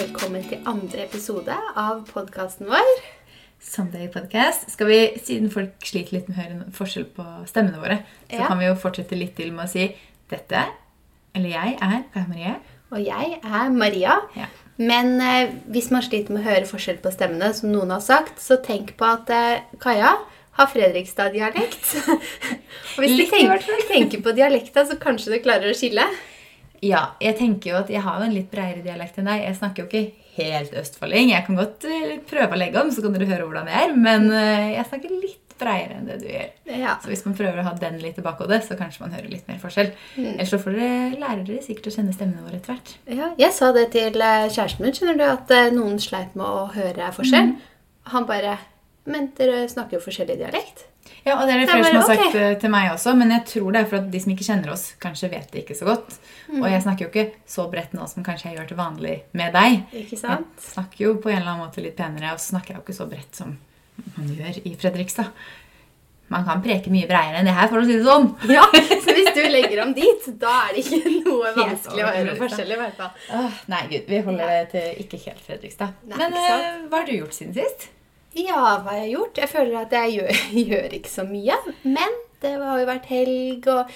velkommen til andre episode av podkasten vår. Sunday podcast. Skal vi, Siden folk sliter litt med å høre en forskjell på stemmene våre, så Ja. kan vi jo fortsette litt til med å si dette Eller jeg er Kaja Marie. Og jeg er Maria. Ja. Men eh, hvis man sliter med å høre forskjell på stemmene, som noen har sagt, så tenk på at eh, Kaja har Fredrikstad-dialekt. Og hvis du tenker, tenker på dialekta, så kanskje du klarer å skille. Ja, jeg tenker jo at jeg har jo en litt bredere dialekt enn deg. Jeg snakker jo ikke helt østfolding. Jeg kan godt eh, prøve å legge om, så kan dere høre hvordan jeg er. Men eh, jeg snakker litt bredere enn det du gjør. Ja. Så hvis man prøver å ha den litt i bakhodet, så kanskje man hører litt mer forskjell. Ellers så får dere lære dere sikkert å kjenne stemmene våre etter hvert. Ja, jeg sa det til eh, kjæresten min, skjønner du, at noen sleit med å høre forskjell. Han bare Men dere snakker jo forskjellig dialekt. Ja, og det er det flere som har sagt okay. til meg også, men jeg tror det er for at de som ikke kjenner oss, kanskje vet det ikke så godt. Mm. Og jeg snakker jo ikke så bredt nå som kanskje jeg gjør til vanlig med deg. Ikke sant? Jeg snakker jo på en eller annen måte litt penere, og så snakker jeg jo ikke så bredt som man gjør i Fredrikstad. Man kan preke mye bredere enn det her, for å si det sånn. Ja, Så hvis du legger om dit, da er det ikke noe vanskelig å høre forskjell. i hvert fall. Åh, nei, gud, vi holder det til ikke helt Fredrikstad. Nei, Men eh, hva har du gjort siden sist? Ja, hva har jeg gjort? Jeg føler at jeg gjør, gjør ikke så mye. Men det har jo vært helg og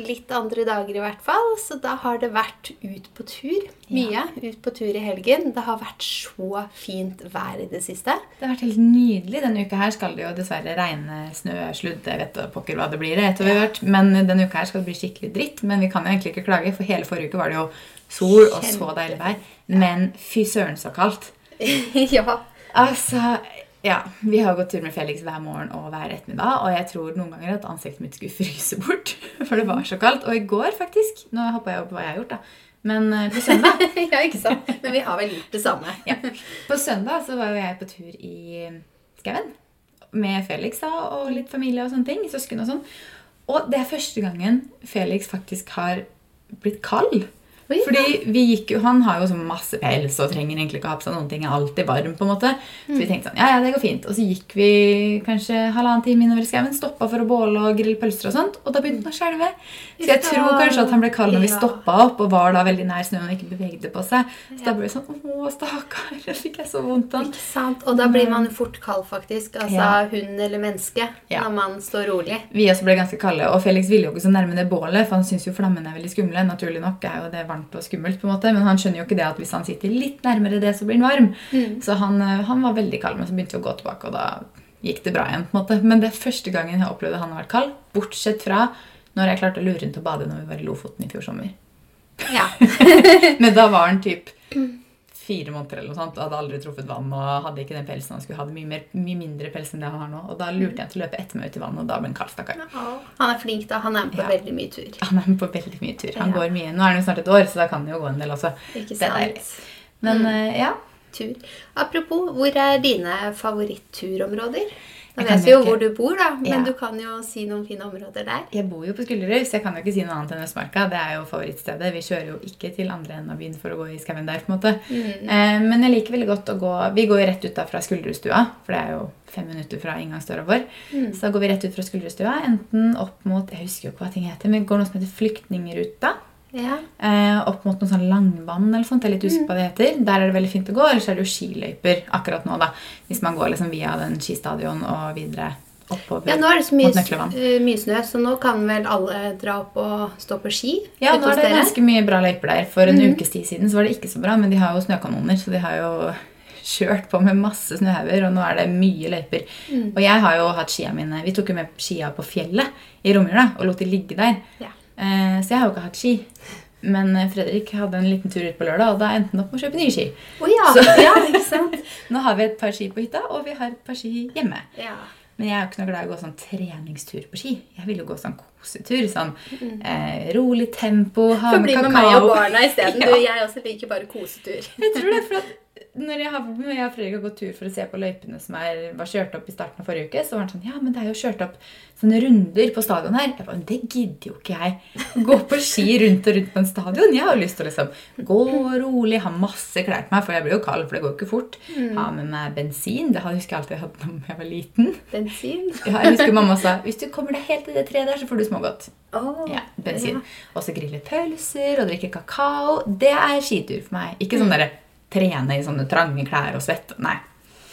litt andre dager i hvert fall. Så da har det vært ut på tur. Mye ut på tur i helgen. Det har vært så fint vær i det siste. Det har vært helt nydelig. Denne uka her skal det jo dessverre regne, snø, sludd. Jeg vet pokker hva det blir etter hvert. Men denne uka her skal det bli skikkelig dritt. Men vi kan jo egentlig ikke klage, for hele forrige uke var det jo sol og så deilig vær. Men fy søren så kaldt. ja. Altså, ja, Vi har gått tur med Felix hver morgen og hver ettermiddag, og jeg tror noen ganger at ansiktet mitt skulle fryse bort. For det var så kaldt. Og i går, faktisk Nå hoppa jeg opp hva jeg har gjort, da. Men eh, på søndag ja, ikke sant? Men vi har vel gjort det samme. ja. På søndag så var jo jeg på tur i skauen. Med Felix da, og litt familie og sånne ting. Søsken og sånn. Og det er første gangen Felix faktisk har blitt kald. Oi, Fordi vi gikk jo, Han har jo sånn masse pels og trenger egentlig ikke ha på seg noen ting. Er alltid varm på en måte. Så vi tenkte sånn, ja, ja, det går fint. Og så gikk vi kanskje halvannen time innover i skauen, stoppa for å båle og grille pølser og sånt. Og da begynte han å skjelve. Så jeg tror kanskje at han ble kald når vi stoppa opp og var da veldig nær snøen og ikke bevegde på seg. Så da ble det sånn Å, stakkar. Det fikk jeg så vondt av. Ikke sant? Og da blir man jo fort kald, faktisk. Altså Ja. hund eller menneske. Ja. Når man står rolig. Vi også ble ganske kalde, og Felix ville jo ikke så nærme det bålet, for han syns jo flammene er veldig skumle. Naturlig nok er jo det varmt og skummelt, på en måte, men han skjønner jo ikke det at hvis han sitter litt nærmere det, så blir han varm. Så han, eh, han var veldig kald, men så begynte vi å gå tilbake, og da gikk det bra igjen. på en måte. Men det er første gangen jeg opplevde han vært kald, bortsett fra når jeg klarte å lure han til å bade når vi var i Lofoten i fjor sommer. Ja. Men da var han typ fire måneder eller noe sånt, og hadde aldri truffet vann og hadde ikke den pelsen han skulle ha. Mye, mer, mye mindre pels enn det han har nå. Og da lurte jeg til å løpe etter meg ut i vannet, og da ble han kald, stakkar. Han er flink, da. Han er med på Ja. veldig mye tur. Han er med på veldig mye tur. Han Ja. går mye. Nå er han jo snart et år, så da kan han jo gå en del også. Ikke Det er deilig. Men mm. ja. Tur. Apropos, hvor er dine favoritturområder? Kan vet vi jo ikke- hvor du bor, da, men Ja. du kan jo si noen fine områder der. Jeg bor jo på Skullerud, så jeg kan jo ikke si noe annet enn Østmarka. Det er jo favorittstedet. Vi kjører jo ikke til andre enden av byen for å gå i skauen der. på en måte. Eh, men jeg liker veldig godt å gå Vi går jo rett ut da fra Skullerudstua, for det er jo fem minutter fra inngangsdøra vår. Så da går vi rett ut fra Skullerudstua, enten opp mot Jeg husker jo ikke hva ting heter, men går noe som heter Flyktningruta. Ja. Eh, opp mot noe sånn langvann eller sånt. Jeg er litt usikker på hva det heter. Der er det veldig fint å gå. Ellers er det jo skiløyper akkurat nå, da. Hvis man går liksom via den skistadion og videre oppover ja, nå er det så mye, eh, mye snø, så nå kan vel alle dra opp og stå på ski Ja, nå er det ganske mye bra løyper der. For en ukes tid siden så var det ikke så bra, men de har jo snøkanoner, så de har jo kjørt på med masse snøhauger, og nå er det mye løyper. Og jeg har jo hatt skia mine Vi tok jo med skia på fjellet i Romjula og lot de ligge der. Ja. Eh, så jeg har jo ikke hatt ski. Men eh, Fredrik hadde en liten tur ut på lørdag, og da endte han opp med å kjøpe nye ski. Oh, ja, Så- ja, ikke sant? Nå har vi et par ski på hytta, og vi har et par ski hjemme. Ja. Men jeg er jo ikke noe glad i å gå sånn treningstur på ski. Jeg vil jo gå sånn kosetur. Sånn eh, rolig tempo, ha med bli med meg og barna isteden. Ja. Du, Jeg også liker bare kosetur. Jeg tror det for at når jeg, har, når jeg og Fredrik har gått tur for å se på løypene som er, var kjørt opp i starten av forrige uke, så var han sånn Ja, men det er jo kjørt opp sånne runder på stadion her. Jeg bare, men Det gidder jo ikke jeg. Gå på ski rundt og rundt på en stadion. Jeg har jo lyst til å liksom gå rolig, ha masse klær på meg, for jeg blir jo kald, for det går jo ikke fort. Ha med meg bensin. Det husker jeg alltid jeg hadde da jeg var liten. Bensin. Ja, jeg husker mamma sa hvis du kommer deg helt til det treet der, så får du smågodt. Oh, Ja, bensin. ja. Og så grille pølser og drikke kakao. Det er skitur for meg. Ikke sånn derre trene i sånne trange klær og svette. Nei.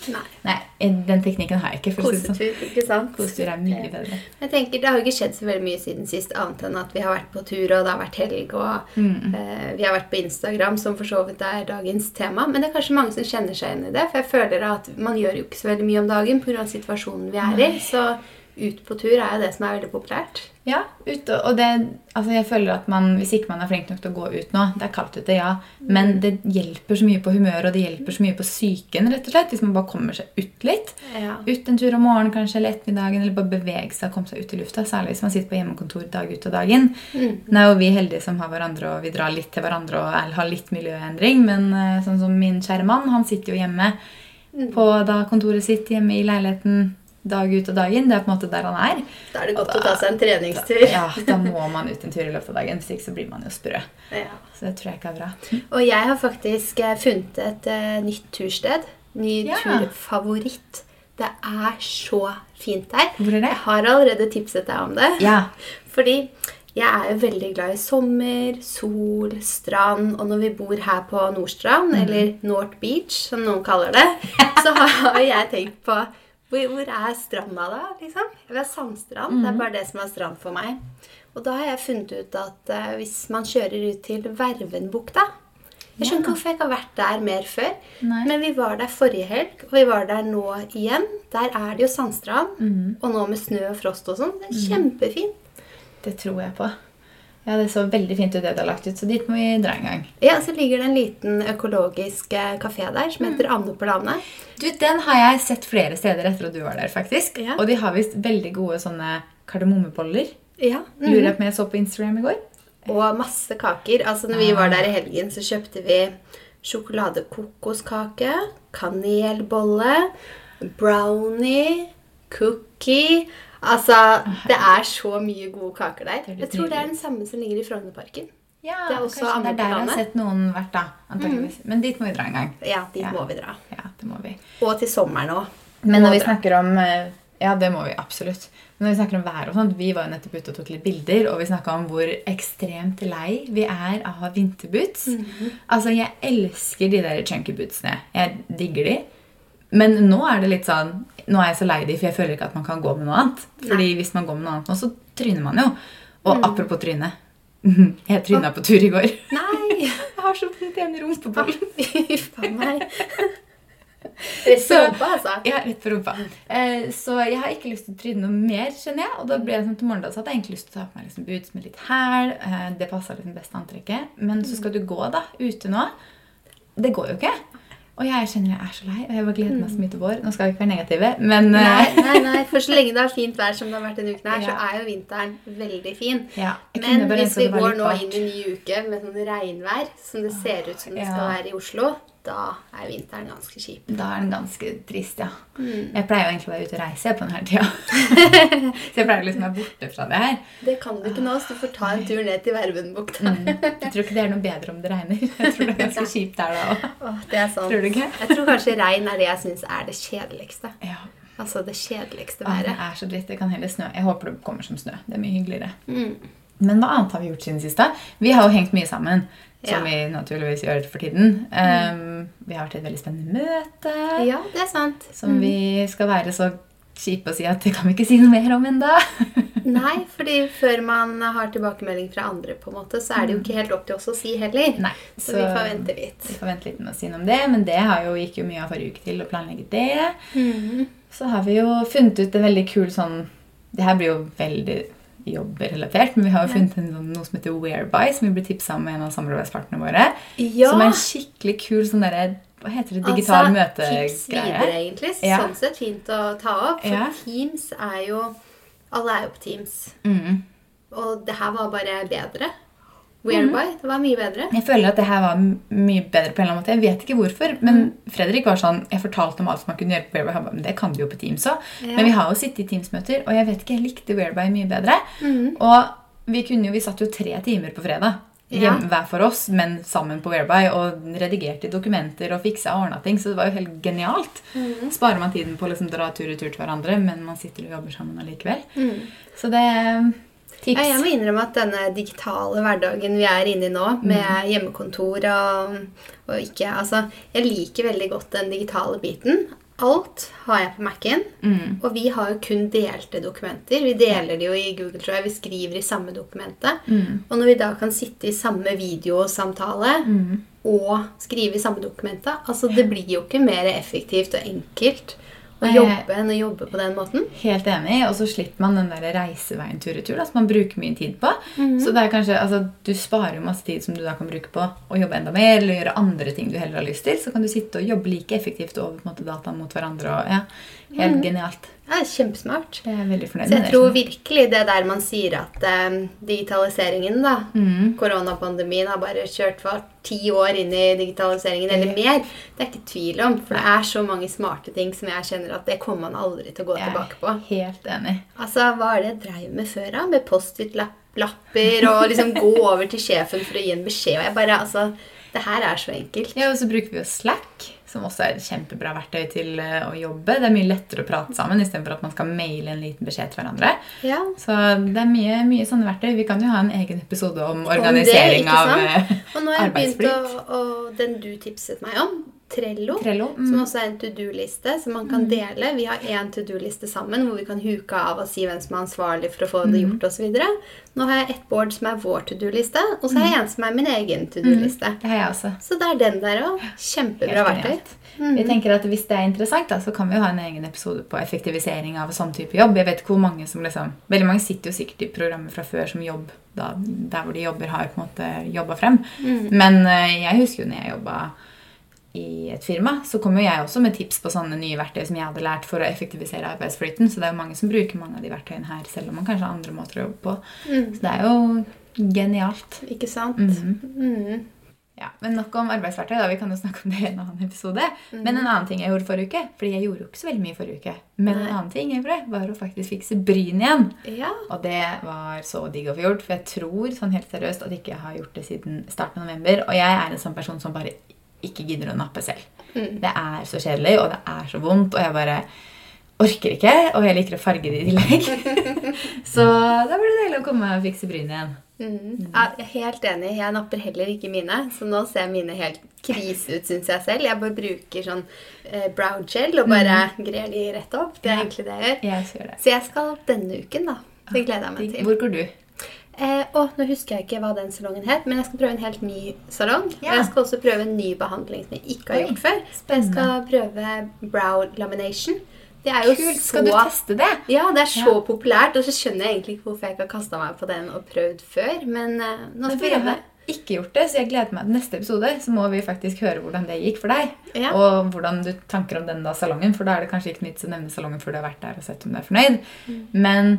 Nei. Nei, Den teknikken har jeg ikke. sånn. Kosetur, ikke sant? Kosetur er mye bedre. Jeg tenker, Det har jo ikke skjedd så veldig mye siden sist, annet enn at vi har vært på tur, og det har vært helg, og Mm. uh, vi har vært på Instagram, som for så vidt er dagens tema. Men det er kanskje mange som kjenner seg igjen i det, for jeg føler at man gjør jo ikke så veldig mye om dagen pga. situasjonen vi er i. Så ut på tur er jo det som er veldig populært. Ja, Ut, og det, altså jeg føler at man, Hvis ikke man er flink nok til å gå ut nå Det er kaldt ute, ja. Men det hjelper så mye på humøret og det hjelper så mye på psyken rett og slett, hvis man bare kommer seg ut litt. Ja. Ut en tur om morgenen kanskje, eller ettermiddagen, eller bare bevege seg og komme seg ut i lufta. Særlig hvis man sitter på hjemmekontor dag ut og dag inn. Mm. Nå er jo vi heldige som har hverandre, og vi drar litt til hverandre og har litt miljøendring. Men eh, sånn som min kjære mann, han sitter jo hjemme Mm. på da kontoret sitt hjemme i leiligheten dag ut og dag inn. Det er på en måte der han er. Da er det godt å ta seg en treningstur. Ja, Da må man ut en tur i løpet av dagen, hvis ikke så blir man jo sprø. Ja. Så det tror jeg ikke er bra. Og jeg har faktisk eh, funnet et uh, nytt tursted. Ny Ja. turfavoritt. Det er så fint der. Hvor er det? Jeg har allerede tipset deg om det. Ja. Fordi jeg er jo veldig glad i sommer, sol, strand. Og når vi bor her på Nordstrand, eller North Beach, som noen kaller det, så har jeg tenkt på hvor, hvor er stranda da, liksom? Jeg vil ha sandstrand. Det er bare det som er strand for meg. Og da har jeg funnet ut at uh, hvis man kjører ut til Vervenbukta Jeg skjønner ikke hvorfor jeg ikke har vært der mer før. Nei. Men vi var der forrige helg, og vi var der nå igjen. Der er det jo sandstrand. Og nå med snø og frost og sånn. Det er kjempefint. Det tror jeg på. Ja, Det så veldig fint ut, det du har lagt ut, så dit må vi dra en gang. Ja, så ligger det en liten økologisk eh, kafé der som heter Anne på landet. Du, Den har jeg sett flere steder etter at du var der, faktisk. Ja. Og de har visst veldig gode sånne kardemommeboller. Ja. Lurer jeg på om jeg så på Instagram i går. Og masse kaker. Altså når vi var der i helgen, så kjøpte vi sjokoladekokoskake, kanelbolle, brownie, cookie Altså, det er så mye gode kaker der. Er Jeg tror det er den samme som ligger i Frognerparken. Ja, Det er også kanskje det er der jeg har sett noen vært, da. antageligvis. Men dit må vi dra en gang. Ja, dit Ja. må vi dra. Ja, det må vi. Og til sommeren òg. Men når vi dra. snakker om eh, Ja, det må vi absolutt. Men når vi snakker om været og sånt, Vi var jo nettopp ute og tok litt bilder, og vi snakka om hvor ekstremt lei vi er av vinterboots. Altså, jeg elsker de der chunky bootsene. Jeg digger de. Men nå er det litt sånn Nå er jeg så lei de, for jeg føler ikke at man kan gå med noe annet. Fordi hvis man går med noe annet nå, så tryner man jo. Og apropos tryne. Jeg tryna på tur i går. Nei! Jeg har så vondt i rumpebollen. Fy faen meg. Rett på rumpa, altså. Ja, rett på rumpa. Eh, så jeg har ikke lyst til å tryne noe mer, skjønner jeg. Og da ble jeg sånn til morgendagen så hadde jeg egentlig lyst til å ta på meg liksom boots med litt hæl. Eh, det passer liksom best antrekket. Men så skal du gå da, ute nå. Det går jo ikke. Og jeg kjenner jeg er så lei, og jeg bare gleder meg så mye til vår. Nå skal vi ikke være negative, men Nei, eh, nei, nei, for så lenge det er fint vær som det har vært denne uken her, så er jo vinteren veldig fin. ja, Men hvis vi går nå inn i en ny uke med sånn regnvær, som det ser ut som det skal være i Oslo, da er vinteren ganske kjip. Da er den ganske trist, ja. Mm. Jeg pleier jo egentlig å være ute og reise på denne tida. så jeg pleier liksom å være borte fra det her. Det kan du ikke nå, så du får ta en tur ned til Vervenbukta. Mm. Jeg tror ikke det er noe bedre om det regner. Jeg tror det er ganske kjipt der da òg. Det er sant. Ikke? Jeg tror kanskje regn er det jeg syns er det kjedeligste. Ja. Altså det kjedeligste Ah, det er så dritt. Det kan heller snø. Jeg håper det kommer som snø. Det er mye hyggeligere. Mm. Men hva annet har vi gjort siden sist? Vi har jo hengt mye sammen. Som Ja. vi naturligvis gjør for tiden. Um, vi har vært i et veldig spennende møte. Ja, det er sant. Som vi skal være så kjipe å si at det kan vi ikke si noe mer om ennå. Nei, fordi før man har tilbakemelding fra andre, på en måte, så er det jo ikke helt opp til oss å si heller. Nei, Så, vi får vente litt. vi får vente litt med å si noe om det. Men det har jo, gikk jo mye av forrige uke til å planlegge det. Mm. Så har vi jo funnet ut en veldig kul sånn Det her blir jo veldig jobbrelatert, men vi har jo funnet en, sånn, noe som heter Whereby, som vi ble tipsa om med en av samarbeidspartnerne våre. Ja, Som er en skikkelig kul sånn derre Hva heter det? Digital altså, Tips videre, egentlig. Ja. Sånn sett fint å ta opp. For Ja. Teams er jo Alle er jo på Teams. Mm. Og det her var bare bedre. Whereby. Det var mye bedre. Jeg føler at det her var mye bedre på en eller annen måte. Jeg vet ikke hvorfor, men Fredrik var sånn Jeg fortalte om alt som man kunne gjøre på Whereby. Ba, Men det kan du jo på Teams òg. Ja. Men vi har jo sittet i Teams-møter, og jeg vet ikke, jeg likte Whereby mye bedre. Mm. Og vi kunne jo, vi satt jo tre timer på fredag. Hjem, hver for oss, men sammen på Whereby. Og redigerte dokumenter og fiksa og ordna ting. Så det var jo helt genialt. Mhm. Sparer man tiden på å liksom dra tur og tur til hverandre, men man sitter og jobber sammen allikevel. Mm. Så det Tips. Ja, jeg må innrømme at denne digitale hverdagen vi er inne i nå, med Mm. hjemmekontor og, og ikke Altså, jeg liker veldig godt den digitale biten. Alt har jeg på Mac-en. Mm. Og vi har jo kun delte dokumenter. Vi deler det jo i Google Drive. Vi skriver i samme dokumentet. Mm. Og når vi da kan sitte i samme videosamtale Mm. og skrive i samme dokumentet Altså, det blir jo ikke mer effektivt og enkelt å jobbe enn å jobbe på den måten. Helt enig. Og så slipper man den der reiseveien tur-retur som man bruker mye tid på. Så det er kanskje, altså, du sparer jo masse tid som du da kan bruke på å jobbe enda mer, eller gjøre andre ting du heller har lyst til. Så kan du sitte og jobbe like effektivt over på en måte, dataen mot hverandre. Og, ja, helt genialt. Det er kjempesmart. Jeg er veldig fornøyd Så jeg med det. tror virkelig det der man sier at eh, digitaliseringen, da Mm. Koronapandemien har bare kjørt for ti år inn i digitaliseringen, eller mer. Det er ikke tvil om. For det er så mange smarte ting som jeg kjenner at det kommer man aldri til å gå Jeg tilbake på. helt enig. Altså, Hva er det jeg dreiv med før, da? Med Post-It-lapper og liksom gå over til sjefen for å gi en beskjed. Og jeg bare, altså, Det her er så enkelt. Ja, og så bruker vi jo Slack, som også er et kjempebra verktøy til eh, å jobbe. Det er mye lettere å prate sammen istedenfor at man skal maile en liten beskjed til hverandre. Ja. Så det er mye, mye sånne verktøy. Vi kan jo ha en egen episode om organisering organisering det, av sant? eh, Og nå har jeg begynt å, å, den du tipset meg om, Trello, Trello. som Mm. også er en to do-liste som man kan dele. Vi har én to do-liste sammen hvor vi kan huke av og si hvem som er ansvarlig for å få det gjort osv. Nå har jeg ett board som er vår to do-liste, og så har jeg en som er min egen to do-liste. Det har jeg også. Så det er den der òg. Kjempebra verktøy. Vi tenker at Hvis det er interessant, da, så kan vi jo ha en egen episode på effektivisering av sånn type jobb. Jeg vet ikke hvor mange som liksom, Veldig mange sitter jo sikkert i programmet fra før som jobb da, der hvor de jobber, har på en måte jobba frem. Men eh, jeg husker jo når jeg jobba i et firma, så kom jo jeg også med tips på sånne nye verktøy som jeg hadde lært for å effektivisere arbeidsflyten. Så det er jo mange som bruker mange av de verktøyene her, selv om man kanskje har andre måter å jobbe på. Så det er jo genialt. Ikke sant? Mhm. Mm. Ja, men Nok om arbeidsverktøy. da, Vi kan jo snakke om det i en annen episode. Men en annen ting jeg gjorde forrige uke Fordi jeg gjorde jo ikke så veldig mye forrige uke. Men en annen ting jeg gjorde, var å faktisk fikse bryn igjen. Ja. Og det var så digg å få gjort. For jeg tror sånn helt seriøst at ikke jeg har gjort det siden starten av november. Og jeg er en sånn person som bare ikke gidder å nappe selv. Mm. Det er så kjedelig, og det er så vondt, og jeg bare orker ikke. Og jeg liker å farge det i tillegg. så da blir det deilig å komme og fikse brynet igjen. Mm. Ja, jeg er helt enig. Jeg napper heller ikke mine. Så nå ser mine helt krise ut, syns jeg selv. Jeg bare bruker sånn eh, brow gel og bare grer de rett opp. Det er egentlig det jeg gjør. Jeg det. Så jeg skal denne uken, da. Det gleder jeg meg til. Hvor går du? Eh, å, nå husker jeg ikke hva den salongen het, men jeg skal prøve en helt ny salong. Ja. Og jeg skal også prøve en ny behandling som jeg ikke har Oi, gjort før. Jeg skal prøve brow lamination. Det er jo Kult. så Skal du teste det? Ja, det er så Ja. populært, og så skjønner jeg egentlig ikke hvorfor jeg ikke har kasta meg på den og prøvd før. Men eh, nå skal vi har ikke gjort det, så jeg gleder meg til neste episode. Så må vi faktisk høre hvordan det gikk for deg. Ja. Og hvordan du tanker om den da salongen. For da er det kanskje ikke nytt å nevne salongen før du har vært der og sett om du er fornøyd. Mm. Men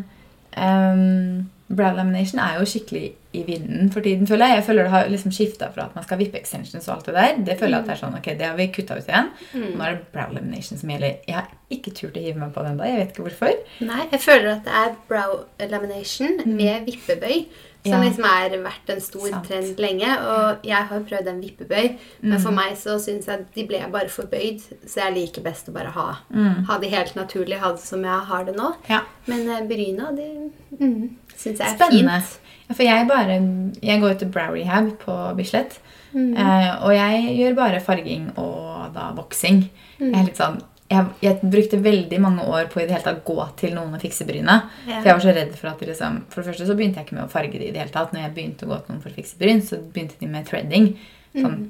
um, brow lamination er jo skikkelig i vinden for tiden, føler jeg. Jeg føler det har liksom skifta fra at man skal vippe extensions og alt det der. Det føler jeg at det er sånn, ok, det har vi kutta ut igjen. Mm. Nå er det brow lamination som gjelder. Jeg har ikke turt å hive meg på den da. Jeg vet ikke hvorfor. Nei, jeg føler at det er brow lamination med vippebøy. Som Mm. Ja. liksom har vært en stor Sant. trend lenge. Og jeg har prøvd en vippebøy, men Mm. for meg så syns jeg de ble bare for bøyd. Så jeg liker best å bare ha, Mm. ha de helt naturlig, ha det som jeg har det nå. Ja. Men eh, bryna, de mm, syns jeg er Spennende. fint. Ja, for jeg bare Jeg går jo til brow rehab på Bislett. Mm. Eh, og jeg gjør bare farging og da voksing. Mm. Jeg sånn jeg, jeg brukte veldig mange år på i det hele tatt gå til noen og fikse bryna. Ja. For jeg var så redd for at liksom For det første så begynte jeg ikke med å farge de i det hele tatt. Når jeg begynte å gå til noen for å fikse bryn, så begynte de med threading. Sånn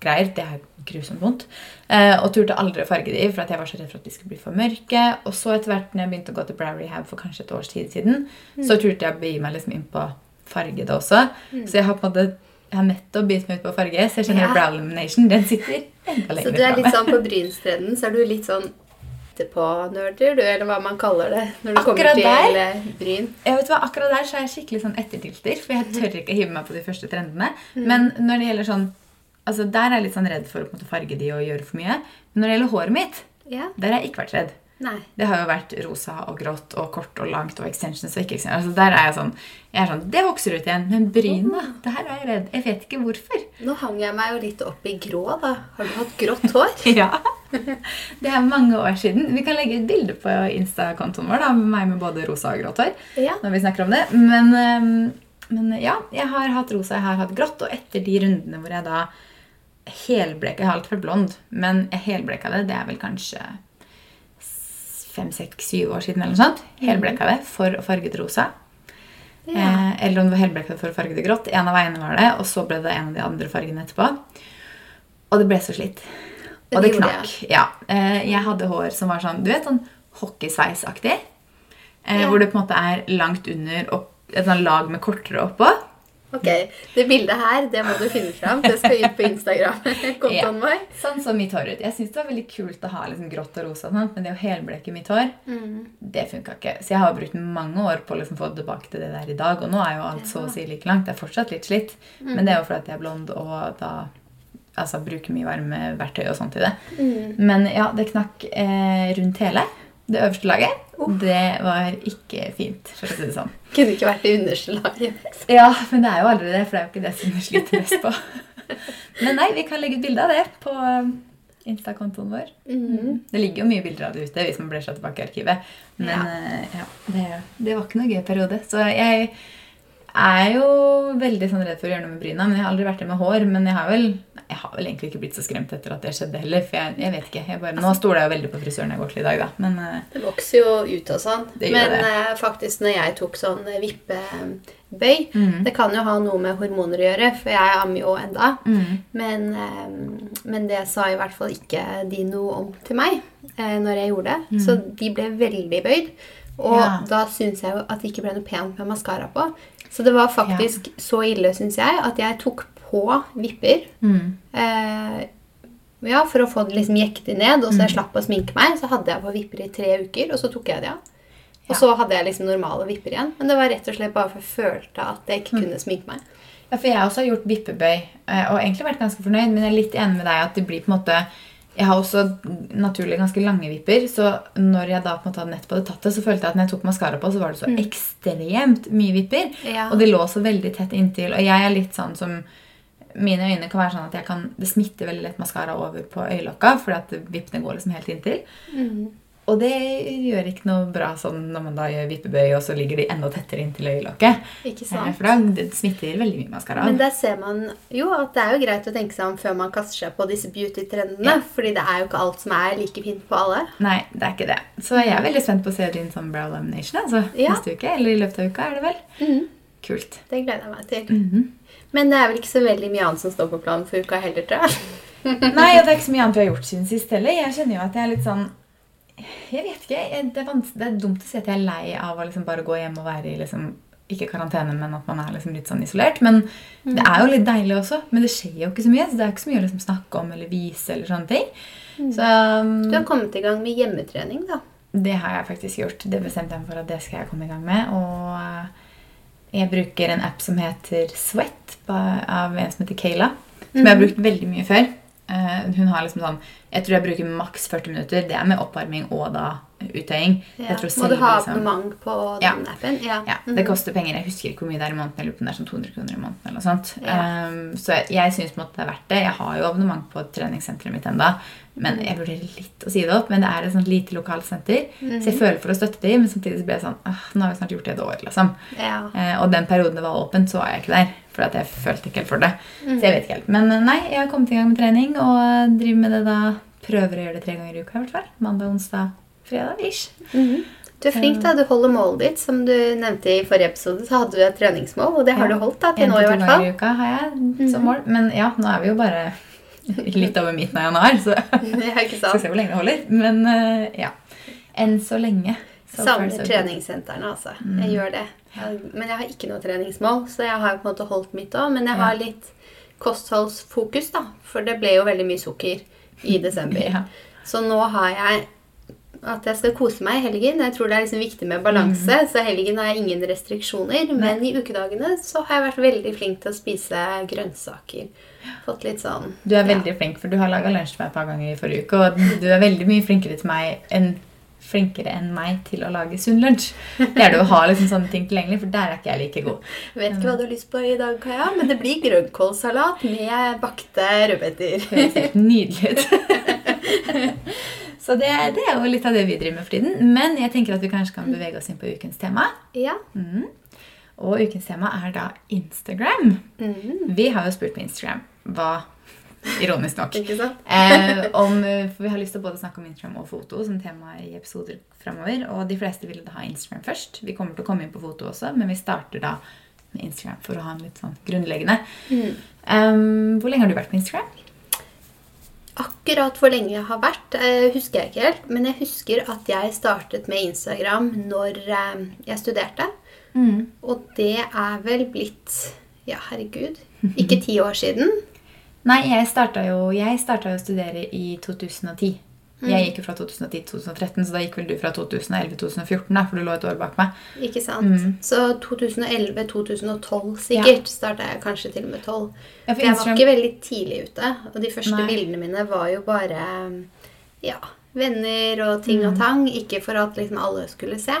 trådgreier. Det er grusomt vondt. Eh, og turte aldri å farge de, for at jeg var så redd for at de skulle bli for mørke. Og så etter hvert når jeg begynte å gå til brow rehab for kanskje et års tid siden, så turte jeg å begi meg liksom inn på farge det også. Så jeg har på en måte jeg har nettopp begynt meg ut på farge, så jeg kjenner Ja. brow elimination, Den sitter enda lenger Så du er litt sånn på brynstreden, så er du litt sånn etterpå-nerder, du, eller hva man kaller det når det kommer til der. bryn. Jeg vet hva, Akkurat der så er jeg skikkelig sånn ettertilter, for jeg tør ikke hive meg på de første trendene. Mm. Men når det gjelder sånn altså Der er jeg litt sånn redd for å måte farge de og gjøre for mye. Men når det gjelder håret mitt, Ja. der har jeg ikke vært redd. Nei. Det har jo vært rosa og grått og kort og langt og extensions og ikke extensions. Altså der er jeg sånn, jeg er sånn, Det vokser ut igjen. Men bryna, det her er jeg redd. Jeg vet ikke hvorfor. Nå hang jeg meg jo litt opp i grå, da. Har du hatt grått hår? Ja, Det er mange år siden. Vi kan legge et bilde på Insta-kontoen vår da, med meg med både rosa og grått hår. Ja. når vi snakker om det. Men, ehm, men ja, jeg har hatt rosa, jeg har hatt grått. Og etter de rundene hvor jeg da helbleka Jeg alltid vært blond, men jeg helbleka det. Det er vel kanskje fem, seks, syv år siden eller noe sånt. Helbleka det for å farge det rosa. Ja. Eh, eller om det var helbleka for å farge det grått. En av veiene var det, og så ble det en av de andre fargene etterpå. Og det ble så slitt. Og det det knakk. Ja. Eh, jeg hadde hår som var sånn, du vet, sånn hockeysveisaktig. Eh, Ja. Hvor det på en måte er langt under og et sånn lag med kortere oppå. Ok, Det bildet her det må du finne fram. Det skal ut på Instagram-kontoen vår. Sånn som mitt hår ut. Jeg syns det var veldig kult å ha liksom grått og rosa, men det å helbleke mitt hår, Mm. det funka ikke. Så jeg har brukt mange år på å liksom få tilbake til det der i dag. Og nå er jo alt så å si like langt. Det er fortsatt litt slitt, men det er jo fordi jeg er blond og da altså, bruker mye varmeverktøy og sånt i det. Mm. Men ja, det knakk eh, rundt hele. Det øverste laget. Uff. Det var ikke fint, for å si det sånn. Kunne ikke vært i underslaget. Ja, men det er jo aldri det, for det er jo ikke det som jeg sliter mest på. Men nei, vi kan legge ut bilde av det på um, Insta-kontoen vår. Mhm. Det ligger jo mye bilder av det ute hvis man blir seg tilbake i arkivet. Men Ja. eh, ja, det, det var ikke noe gøy periode. Så jeg er jo veldig sånn redd for å gjøre noe med bryna. Men jeg har aldri vært det med hår. Men jeg har vel, jeg har vel egentlig ikke blitt så skremt etter at det skjedde heller. For jeg, jeg vet ikke. Jeg bare, nå stoler jeg jo veldig på frisøren jeg går til i dag, da. Men eh, Det vokser jo ut og sånn. Men det. eh, faktisk når jeg tok sånn eh, vippebøy mm. Det kan jo ha noe med hormoner å gjøre, for jeg ammer jo enda. mm, Men, men det sa i hvert fall ikke de noe om til meg når jeg gjorde det. Så de ble veldig bøyd. Og Mm. Ja. da syns jeg jo at det ikke ble noe pent med maskara på. Så det var faktisk så ille, syns jeg, at jeg tok på vipper. mm. Eh, ja, For å få det liksom jekket ned, og så Mm. jeg slapp å sminke meg. Så hadde jeg på vipper i tre uker, og så tok jeg det av. Og så hadde jeg liksom normale vipper igjen. Men det var rett og slett bare for jeg følte at jeg Mm. ikke kunne sminke meg. Ja, for jeg også har gjort vippebøy, eh, og egentlig vært ganske fornøyd, men jeg er litt enig med deg at det blir på en måte Jeg har også naturlig ganske lange vipper, så når jeg da på en måte hadde nettopp hadde tatt det, så følte jeg at når jeg tok maskara på, så var det så ekstremt mye vipper. Ja. Og det lå så veldig tett inntil. Og jeg er litt sånn som Mine øyne kan være sånn at jeg kan, det smitter veldig lett maskara over på øyelokka, fordi at vippene går liksom helt inntil. Mm. Og det gjør ikke noe bra sånn når man da gjør vippebøy, og så ligger de enda tettere inntil øyelokket. Eh? For da det smitter veldig mye maskara. Men der ser man jo at det er jo greit å tenke seg om før man kaster seg på disse beauty-trendene. Ja. Fordi det er jo ikke alt som er like fint på alle. Nei, det er ikke det. Så jeg er veldig spent på å se din sånn brow lamination altså, Ja. neste uke. Eller i løpet av uka, er det vel? Mhm. Kult. Det gleder jeg meg til. Mhm. Men det er vel ikke så veldig mye annet som står på planen for uka heller, tror jeg. Nei, og det er ikke så mye annet vi har gjort siden sist heller. Jeg kjenner jo at jeg er litt sånn Jeg vet ikke. Det er, det er dumt å si at jeg er lei av å liksom bare gå hjem og være i liksom ikke karantene, men at man er liksom litt sånn isolert. Men det er jo litt deilig også. Men det skjer jo ikke så mye. Så det er ikke så mye å liksom snakke om eller vise. eller sånne ting. Så um, Du har kommet i gang med hjemmetrening, da. Det har jeg faktisk gjort. Det bestemte jeg meg for at det skal jeg komme i gang med. Og eh, jeg bruker en app som heter Sweat av en som heter Kayla. Som jeg har brukt veldig mye før. Eh, hun har liksom sånn Jeg tror jeg bruker maks 40 minutter. Det er med oppvarming og da uttøying. Ja. Må du ha liksom- abonnement på Ja. den appen? Ja. ja, Mhm. Det koster penger. Jeg husker ikke hvor mye det er i måneden. Jeg lurer på om det er sånn 200 kroner i måneden. eller noe sånt. Ja. Um, så jeg, jeg syns på en måte det er verdt det. Jeg har jo abonnement på treningssenteret mitt enda, men Mm. jeg vurderer litt å si det opp. Men det er et sånt lite lokalt senter, Mhm. så jeg føler for å støtte dem, men samtidig så blir jeg sånn Nå har vi snart gjort det et år, liksom. Ja. Eh, og den perioden det var åpent, så var jeg ikke der. For at jeg følte ikke helt for det. Mm. Så jeg vet ikke helt. Men eh, nei, jeg har kommet i gang med trening og driver med det da. Prøver å gjøre det tre ganger i uka i hvert fall. Mandag, onsdag, fredag. ish. Mhm. Du er flink, da. Du holder målet ditt. Som du nevnte i forrige episode, så hadde du et treningsmål, og det har Ja. du holdt da, til En nå i hvert fall. i uka har jeg som mål. Men ja, nå er vi jo bare litt over midten av januar, så skal vi se hvor lenge det holder. Men eh, ja. Enn så lenge. Savner treningssentrene, altså. Jeg gjør det. Jeg, men jeg har ikke noe treningsmål, så jeg har på en måte holdt mitt òg. Men jeg Ja. har litt kostholdsfokus, da. For det ble jo veldig mye sukker i desember. Ja. Så nå har jeg at jeg skal kose meg i helgen. Jeg tror det er liksom viktig med balanse. Så helgen har jeg ingen restriksjoner. Men i ukedagene så har jeg vært veldig flink til å spise grønnsaker. Fått litt sånn Du er ja. veldig flink, for du har laga lunsj til meg et par ganger i forrige uke. Og du er veldig mye flinkere til meg enn flinkere enn meg til å lage sunn lunsj. Det er det å ha liksom sånne ting tilgjengelig, for der er ikke jeg like god. Jeg Vet ikke hva du har lyst på i dag, Kaja, men det blir grønnkålsalat med bakte rødbeter. Høres helt nydelig ut. Så det, det er jo litt av det vi driver med for tiden. Men jeg tenker at vi kanskje kan bevege oss inn på ukens tema. Ja. Mm. Og ukens tema er da Instagram. Mm. Vi har jo spurt på Instagram hva Ironisk nok. Eh, om, for vi har lyst til å både snakke om Instagram og foto som tema i episoder fremover. Og de fleste ville da ha Instagram først. Vi kommer til å komme inn på foto også, men vi starter da med Instagram for å ha en litt sånn grunnleggende. Mm. Um, hvor lenge har du vært på Instagram? Akkurat hvor lenge jeg har vært, eh, husker jeg ikke helt. Men jeg husker at jeg startet med Instagram når eh, jeg studerte. Og det er vel blitt Ja, herregud. Ikke ti år siden. Nei, jeg starta jo, jeg starta jo å studere i 2010. Jeg gikk jo fra 2010 til 2013, så da gikk vel du fra 2011 til 2014, da, for du lå et år bak meg. Ikke sant? Så 2011-2012 sikkert starta jeg kanskje til og med 12. Ja, jeg var ikke veldig tidlig ute. Og de første Nei. bildene mine var jo bare ja, venner og ting Mm. og tang. Ikke for at liksom alle skulle se.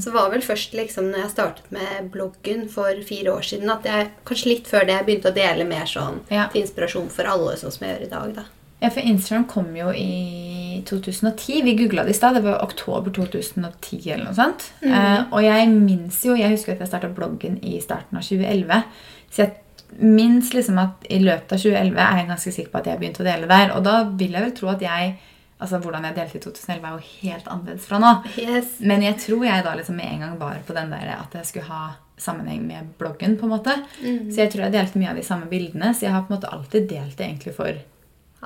Så var vel først liksom når jeg startet med bloggen for fire år siden, at jeg kanskje litt før det jeg begynte å dele mer sånn Ja. til inspirasjon for alle, sånn som jeg gjør i dag. da. Ja, for Instagram kom jo i 2010. Vi googla det i stad. Det var oktober 2010 eller noe sånt. Eh, og jeg minnes jo Jeg husker at jeg starta bloggen i starten av 2011. Så jeg minst liksom at i løpet av 2011 er jeg ganske sikker på at jeg begynte å dele der. Og da vil jeg vel tro at jeg Altså, hvordan jeg delte i 2011, er jo helt annerledes fra nå. Yes. Men jeg tror jeg da liksom med en gang var på den der at jeg skulle ha sammenheng med bloggen. på en måte. Så jeg tror jeg delte mye av de samme bildene. Så jeg har på en måte alltid delt det egentlig for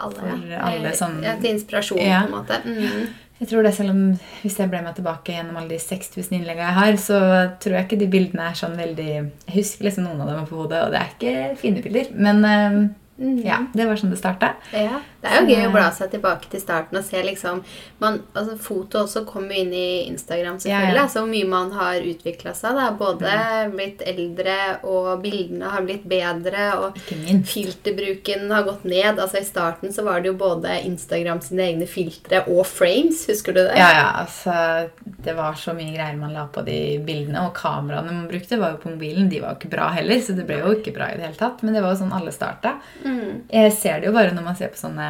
Alle, For alle som- ja, Til inspirasjon, Ja. på en måte. Mm. Jeg tror det selv om Hvis jeg ble med tilbake gjennom alle de 6000 innleggene jeg har, så tror jeg ikke de bildene er sånn veldig Jeg husker liksom noen av dem på hodet, og det er ikke fine bilder. Men eh, ja, det var sånn det starta. Ja, Det er jo Så- gøy å bla seg tilbake til starten og se liksom man, altså Foto også kommer inn i Instagram, selvfølgelig. Ja, ja. Hvor mye man har utvikla seg. Da. Både Mm. blitt eldre, og bildene har blitt bedre. Og filterbruken har gått ned. Altså I starten så var det jo både Instagram sine egne filtre og frames. Husker du det? Ja, ja, altså Det var så mye greier man la på de bildene. Og kameraene man brukte, var jo på mobilen. De var jo ikke bra heller, så det ble jo ikke bra i det hele tatt. Men det var jo sånn alle starta. Mm. Jeg ser det jo bare når man ser på sånne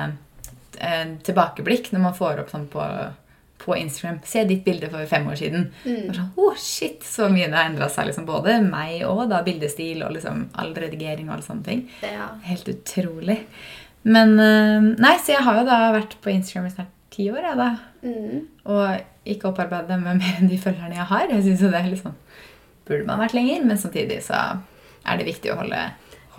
eh, tilbakeblikk, når man får opp sånn på, på Instagram. Se ditt bilde for fem år siden. Mm. sånn, oh shit, Så mye det har endra seg. liksom Både meg og da bildestil og liksom all redigering og alle sånne ting. Ja. Helt utrolig. Men eh, Nei, så jeg har jo da vært på Instagram i snart ti år, jeg, da. Mm. Og ikke opparbeidet med mer enn de følgerne jeg har. Jeg synes jo det er litt sånn Burde man vært lenger, men samtidig så er det viktig å holde,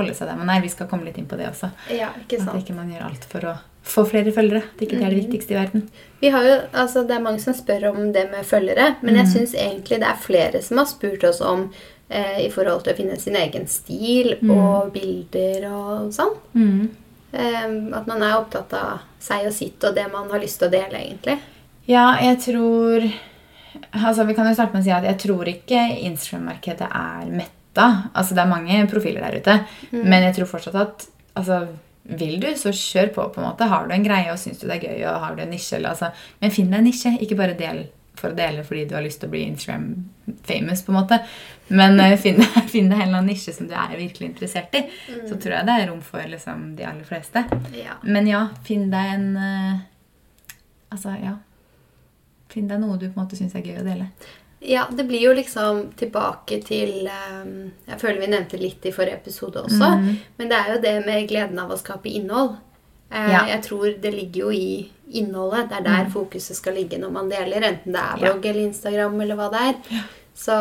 holde seg der man er. Vi skal komme litt inn på det også. ja, ikke sant. At ikke man gjør alt for å få flere følgere. At ikke det er det viktigste i verden. Vi har jo, altså Det er mange som spør om det med følgere, men Mm. jeg syns egentlig det er flere som har spurt oss om eh, i forhold til å finne sin egen stil Mm. og bilder og sånn. Eh, at man er opptatt av seg og sitt og det man har lyst til å dele, egentlig. Ja, jeg tror Altså, Vi kan jo starte med å si at jeg tror ikke Instagram-markedet er metta. Altså, Det er mange profiler der ute, men jeg tror fortsatt at altså, vil du, så kjør på. på en måte. Har du en greie og syns du det er gøy, og har du en nisje, eller, altså, men finn deg en nisje. Ikke bare del for å dele fordi du har lyst til å bli Instagram-famous. på en måte. Men uh, finn, finn deg en eller annen nisje som du er virkelig interessert i. Så tror jeg det er rom for liksom, de aller fleste. Ja. Men ja, finn deg en uh, Altså, ja. Finn deg noe du på en måte syns er gøy å dele. Ja, det blir jo liksom tilbake til um, Jeg føler vi nevnte litt i forrige episode også, Mm. men det er jo det med gleden av å skape innhold. Uh, Ja. Jeg tror det ligger jo i innholdet. Det er der fokuset skal ligge når man deler, enten det er blogg Ja. eller Instagram eller hva det er. Så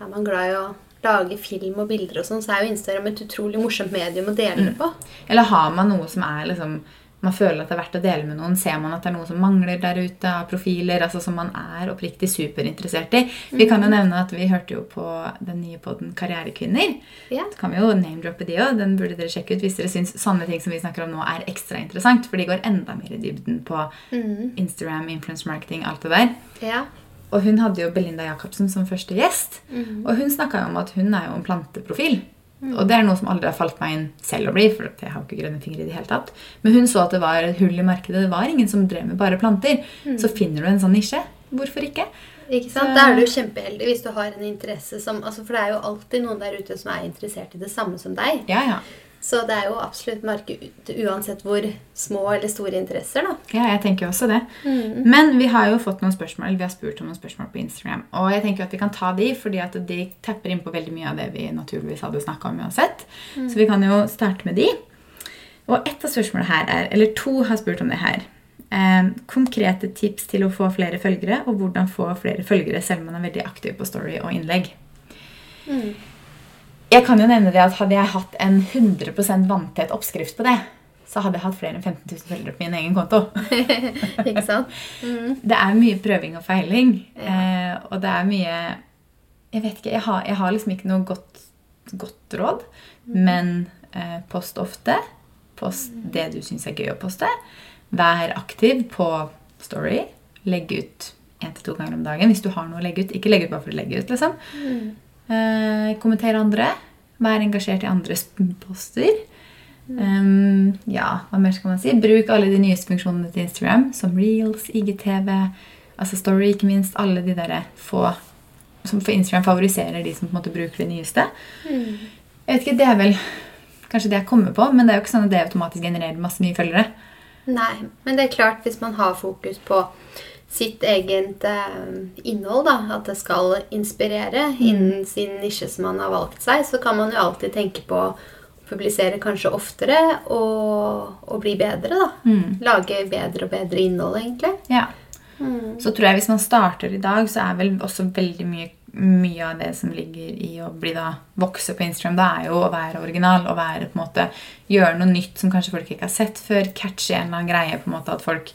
er man glad i å lage film og bilder og sånn, så er jo Instagram et utrolig morsomt medium å dele Mm. det på. Eller har man noe som er liksom man føler at det er verdt å dele med noen. Ser man at det er noe som mangler der ute av profiler, altså som man er oppriktig superinteressert i. Vi kan jo nevne at vi hørte jo på den nye podden Karrierekvinner. Ja. Så kan vi jo name-droppe de òg. Den burde dere sjekke ut hvis dere syns sånne ting som vi snakker om nå, er ekstra interessant. For de går enda mer i dybden på Instagram, influence marketing, alt det der. Ja. Og hun hadde jo Belinda Jacobsen som første gjest. Og hun snakka jo om at hun er jo en planteprofil. Og det er noe som aldri har falt meg inn selv å bli, for jeg har jo ikke grønne fingre i det hele tatt. Men hun så at det var et hull i markedet. Det var ingen som drev med bare planter. Så finner du en sånn nisje. Hvorfor ikke? Ikke sant? Da er du kjempeheldig hvis du har en interesse som altså For det er jo alltid noen der ute som er interessert i det samme som deg. Ja, ja. Så det er jo absolutt marked uansett hvor små eller store interesser, da. Ja, jeg tenker også det. Men vi har jo fått noen spørsmål, eller vi har spurt om noen spørsmål på Instagram. Og jeg tenker at vi kan ta de, fordi at de tepper inn på veldig mye av det vi naturligvis hadde snakka om uansett. Så vi kan jo starte med de. Og ett av spørsmålene her er, eller to har spurt om det her. Eh, konkrete tips til å få flere følgere, og hvordan få flere følgere selv om man er veldig aktiv på story og innlegg. Jeg kan jo nevne det at Hadde jeg hatt en 100% vanntett oppskrift på det, så hadde jeg hatt flere enn 15 000 følgere på min egen konto. Ikke sant? Det er mye prøving og feiling. Eh, og det er mye Jeg vet ikke, jeg har, jeg har liksom ikke noe godt, godt råd. Men eh, post ofte. Post det du syns er gøy å poste. Vær aktiv på Story. Legg ut én til to ganger om dagen hvis du har noe å legge ut. Ikke legge ut bare for å legge ut, liksom. Eh, kommenter andre. Vær engasjert i andres poster. Um, ja, hva mer skal man si? Bruk alle de nyeste funksjonene til Instagram, som Reels, IGTV, altså Story, ikke minst. Alle de der få som for Instagram favoriserer de som på en måte bruker det nyeste. Jeg vet ikke, Det er vel kanskje det jeg kommer på, men det er jo ikke sånn at det automatisk genererer masse nye følgere. Nei, men det er klart hvis man har fokus på sitt eget eh, innhold, da, at det skal inspirere innen sin nisje som man har valgt seg, så kan man jo alltid tenke på å publisere kanskje oftere og, og bli bedre, da. Lage bedre og bedre innhold, egentlig. Ja. Så tror jeg hvis man starter i dag, så er vel også veldig mye, mye av det som ligger i å bli da vokse på Instagram, det er jo å være original Å være på en måte gjøre noe nytt som kanskje folk ikke har sett før. Catche en eller annen greie. på en måte At folk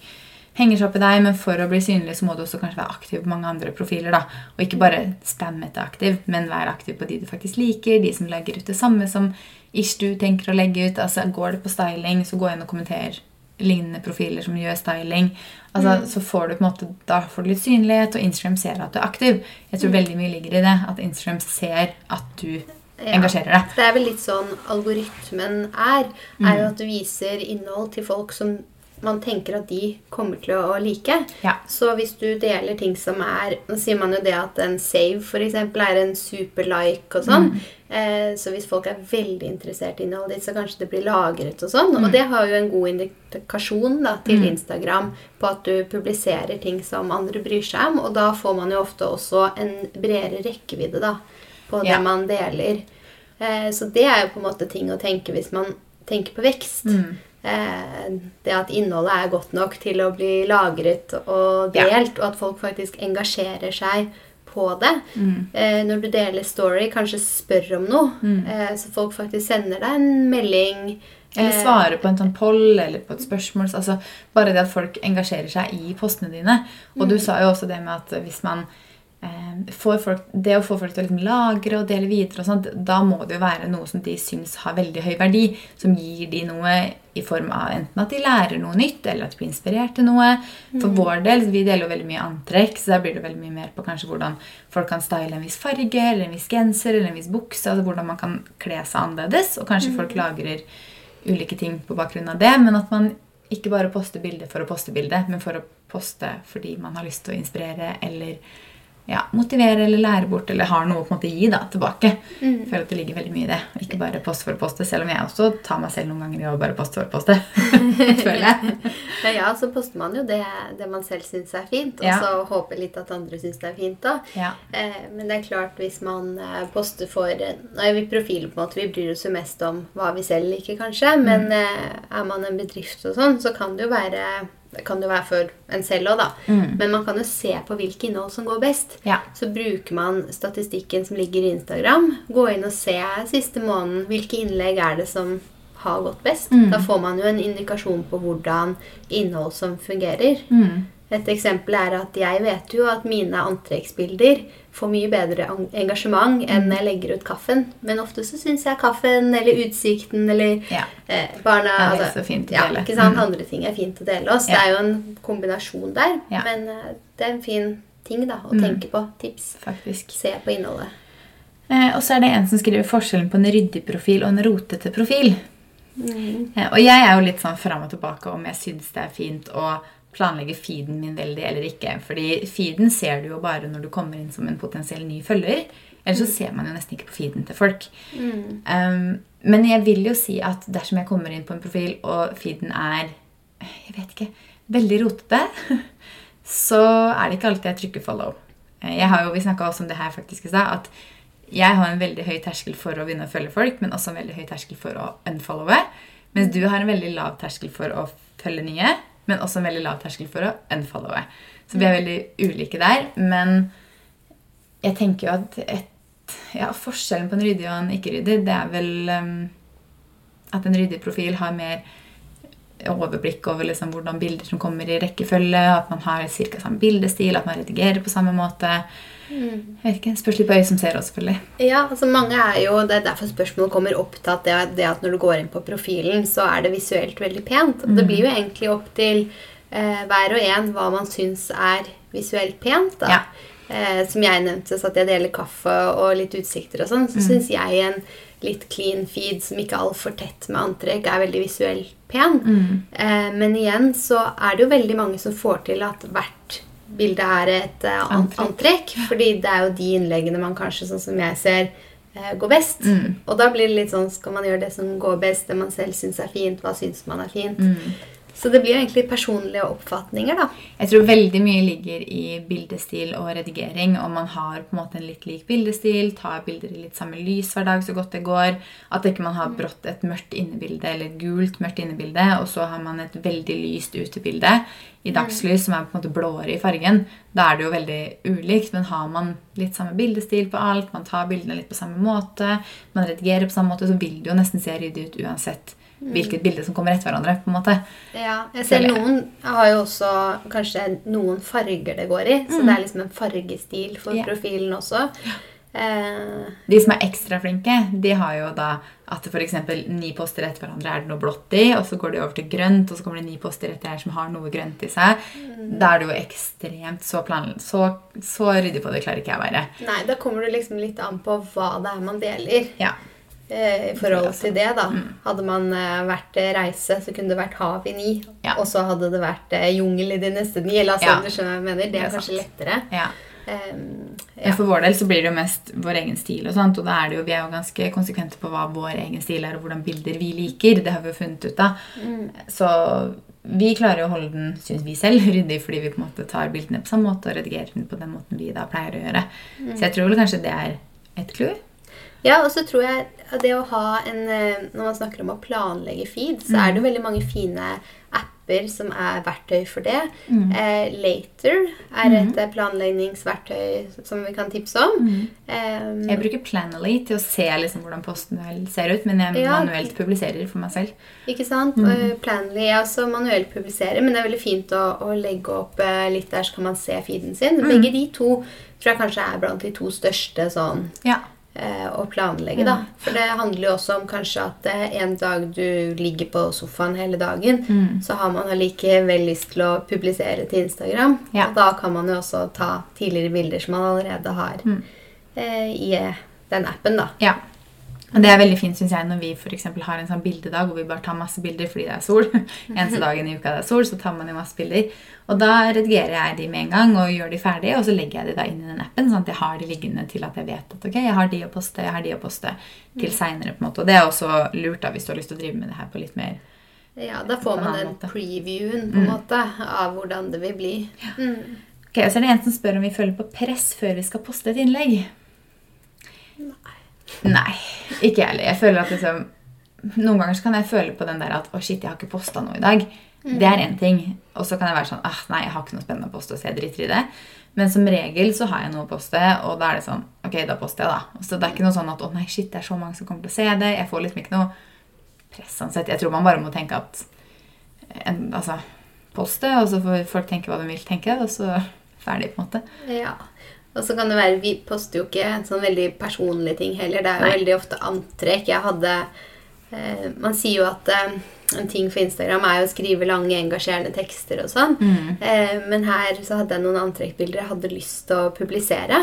henger seg opp i deg, men for å bli synlig så må du også kanskje være aktiv på mange andre profiler. da Og ikke bare spamme etter aktiv, men være aktiv på de du faktisk liker, de som legger ut det samme som ish du tenker å legge ut. altså Går det på styling, så gå inn og kommenter lignende profiler som gjør styling. Altså, Så får du på en måte, Da får du litt synlighet, og Instagram ser at du er aktiv. Jeg tror veldig mye ligger i det. At Instagram ser at du Ja. engasjerer deg. Det er vel litt sånn algoritmen er. Er jo at du viser innhold til folk som man tenker at de kommer til å like. Ja. Så hvis du deler ting som er Nå sier man jo det at en save for eksempel, er en super like og sånn. Eh, så hvis folk er veldig interessert i innholdet ditt, så kanskje det blir lagret og sånn. Og det har jo en god indikasjon da, til Instagram på at du publiserer ting som andre bryr seg om. Og da får man jo ofte også en bredere rekkevidde da, på det Ja. man deler. Eh, så det er jo på en måte ting å tenke hvis man tenker på vekst. Mm. Eh, det at innholdet er godt nok til å bli lagret og Ja. delt, og at folk faktisk engasjerer seg på det. Mm. Eh, når du deler story, kanskje spør om noe, eh, så folk faktisk sender deg en melding. Eller eh, svare på en sånn poll eller på et spørsmål. Altså, bare det at folk engasjerer seg i postene dine. Og du sa jo også det med at hvis man folk, Det å få folk til å liksom lagre og dele videre, og sånt, da må det jo være noe som de syns har veldig høy verdi. Som gir de noe i form av enten at de lærer noe nytt, eller at de blir inspirert til noe. For vår del, Vi deler jo veldig mye antrekk, så der blir det veldig mye mer på kanskje hvordan folk kan style en viss farge, eller en viss genser eller en viss bukse. altså Hvordan man kan kle seg annerledes. Og kanskje folk lagrer ulike ting på bakgrunn av det, men at man ikke bare poster bilde for å poste bilde, men for å poste fordi man har lyst til å inspirere eller ja, motivere eller lære bort eller har noe på en måte gi da, tilbake. Jeg føler at det ligger veldig mye i det. Ikke bare poste for å poste, selv om jeg også tar meg selv noen ganger i å bare poste for å poste. føler jeg. Ja, ja, så poster man jo det, det man selv syns er fint, og Ja. så håper litt at andre syns det er fint òg. Ja. Eh, men det er klart hvis man eh, poster for Nå vi profiler, på en måte, vi bryr oss jo mest om hva vi selv liker, kanskje. Mm. Men eh, er man en bedrift og sånn, så kan det jo være det kan jo være for en selv òg, da. Men man kan jo se på hvilke innhold som går best. Mm. Ja. Så bruker man statistikken som ligger i Instagram. Gå inn og se siste måneden. Hvilke innlegg er det som har gått best? Mm. Da får man jo en indikasjon på hvordan innhold som fungerer. Mm. Et eksempel er at jeg vet jo at mine antrekksbilder får mye bedre engasjement enn Mm. når jeg legger ut kaffen. Men ofte så syns jeg kaffen eller utsikten eller Ja. eh, barna Ja, det er altså, så fint å dele. ja. Ikke sant? Mm. Andre ting er fint å dele også. Ja. Det er jo en kombinasjon der. Men eh, det er en fin ting da, å Mm. tenke på. Tips. Faktisk. Se på innholdet. Eh, og så er det en som skriver forskjellen på en ryddig profil og en rotete profil. Mm. Eh, og jeg er jo litt sånn fram og tilbake om jeg syns det er fint å planlegge feeden min veldig eller ikke. Fordi feeden ser du jo bare når du kommer inn som en potensiell ny følger. Ellers så ser man jo nesten ikke på feeden til folk. Mm. Um, men jeg vil jo si at dersom jeg kommer inn på en profil, og feeden er jeg vet ikke, veldig rotete, så er det ikke alltid jeg trykker follow. Eh, Jeg har jo, Vi snakka også om det her faktisk i stad, at jeg har en veldig høy terskel for å begynne å følge folk, men også en veldig høy terskel for å unfollowe. Mens du har en veldig lav terskel for å følge nye, men også en veldig lav terskel for å unfollowe. Så vi er veldig ulike der. Men jeg tenker jo at et, ja, forskjellen på en ryddig og en ikke-ryddig, det er vel um, at en ryddig profil har mer overblikk over liksom hvordan bilder som kommer i rekkefølge, at man har ca. samme bildestil, at man redigerer på samme måte. Jeg vet ikke, Spørs litt på øyet som ser også, selvfølgelig. Ja, altså mange er jo, Det er derfor spørsmålet kommer opp at det, det at når du går inn på profilen, så er det visuelt veldig pent. Mm. det blir jo egentlig opp til eh, hver og en hva man syns er visuelt pent. da. Ja. Eh, som jeg nevnte, så at jeg deler kaffe og litt utsikter og sånn, så syns jeg en litt clean feed som ikke er altfor tett med antrekk, er veldig visuelt pen. Eh, men igjen så er det jo veldig mange som får til at hvert bilde er et eh, Antrekk. antrekk. Fordi det er jo de innleggene man kanskje, sånn som jeg ser, eh, går best. Mm. Og da blir det litt sånn Skal man gjøre det som går best, det man selv syns er fint? Hva syns man er fint? Mm. Så det blir egentlig personlige oppfatninger, da. Jeg tror veldig mye ligger i bildestil og redigering. Om man har på en måte en litt lik bildestil, tar bilder i litt samme lys hver dag så godt det går. At ikke man har brått et mørkt innebilde eller et gult mørkt innebilde, og så har man et veldig lyst utebilde i dagslys som er på en måte blåere i fargen. Da er det jo veldig ulikt. Men har man litt samme bildestil på alt, man tar bildene litt på samme måte, man redigerer på samme måte, så vil det jo nesten se ryddig ut uansett hvilket bilde som kommer etter hverandre. på en måte. Ja, jeg ser noen har jo også kanskje noen farger det går i. Så det er liksom en fargestil for yeah. profilen også. Eh, De som er ekstra flinke, de har jo da at f.eks. ni poster etter hverandre er det noe blått i, og så går de over til grønt, og så kommer det ni poster etter her som har noe grønt i seg. Da er det jo ekstremt så plan... Så, så ryddig på det klarer ikke jeg å være. nei, da kommer det liksom litt an på hva det er man deler. Ja. Eh, I forhold til det, da. Mm. Hadde man eh, vært eh, reise, så kunne det vært hav i ni. Ja. Og så hadde det vært jungel i de neste ni. Eller altså, Ja. du skjønner hva jeg mener. Det Det er kanskje kanskje lettere. ja. Um, ja. For vår del så blir det jo mest vår egen stil, og sånt, og da er det jo, vi er jo ganske konsekvente på hva vår egen stil er, og hvordan bilder vi liker. Det har vi jo funnet ut av. Så vi klarer jo å holde den, syns vi selv, ryddig fordi vi på en måte tar bildene på samme måte og redigerer den på den måten vi da pleier å gjøre. Så jeg tror vel kanskje det er et clou. Ja, og så tror jeg det å ha en eh, Når man snakker om å planlegge feed, så Mm. er det jo veldig mange fine apper som er verktøy for det. Mm. Eh, Later er et eh, planleggingsverktøy som vi kan tipse om. Eh, Jeg bruker Planoly til å se liksom hvordan posten ser ut, men jeg Ja. manuelt publiserer for meg selv. Ikke sant? Mm. Og Planly er også manuelt publiserer, men det er veldig fint å, å legge opp eh, litt der, så kan man se feeden sin. Mm. Begge de to tror jeg kanskje er blant de to største sånn Ja. Eh, å planlegge, da. For det handler jo også om kanskje at eh, en dag du ligger på sofaen hele dagen, Mm. så har man allikevel lyst til å publisere til Instagram. Ja. Og da kan man jo også ta tidligere bilder som man allerede har Mm. eh, i eh, den appen, da. Ja. Og det er veldig fint synes jeg, når vi for har en sånn bildedag hvor vi bare tar masse bilder fordi det er sol. Eneste dagen i uka det er sol, så tar man jo masse bilder. Og da redigerer jeg de med en gang og gjør de ferdige, og så legger jeg de da inn i den appen, sånn at jeg har de liggende til at jeg vet at ok, jeg har de å poste, jeg har de å poste til en måte. Og det er også lurt da hvis du har lyst til å drive med det her på litt mer Ja, Da får man den previewen på en måte av hvordan det vil bli. Mm. Ok, og så er det en som spør om vi føler på press før vi skal poste et innlegg. Nei, ikke jeg heller. Liksom Noen ganger så kan jeg føle på den der at å shit, jeg har ikke posta noe i dag. Det er én ting. Og så kan jeg være sånn ah, nei, jeg har ikke noe spennende å poste, så jeg driter i det. Men som regel så har jeg noe å poste, og da er det sånn Ok, da poster jeg, da. Så det er ikke noe sånn at å nei, shit, det er så mange som kommer til å se det. Jeg får liksom ikke noe press ansett. Jeg tror man bare må tenke at en, Altså poste, og så får folk tenke hva de vil tenke, og så ferdig, på en måte. Ja. Og så kan det være, Vi poster jo ikke sånn veldig personlige ting heller. Det er jo Nei. veldig ofte antrekk. Jeg hadde eh, Man sier jo at eh, en ting for Instagram er jo å skrive lange, engasjerende tekster og sånn. Eh, men her så hadde jeg noen antrekkbilder jeg hadde lyst til å publisere.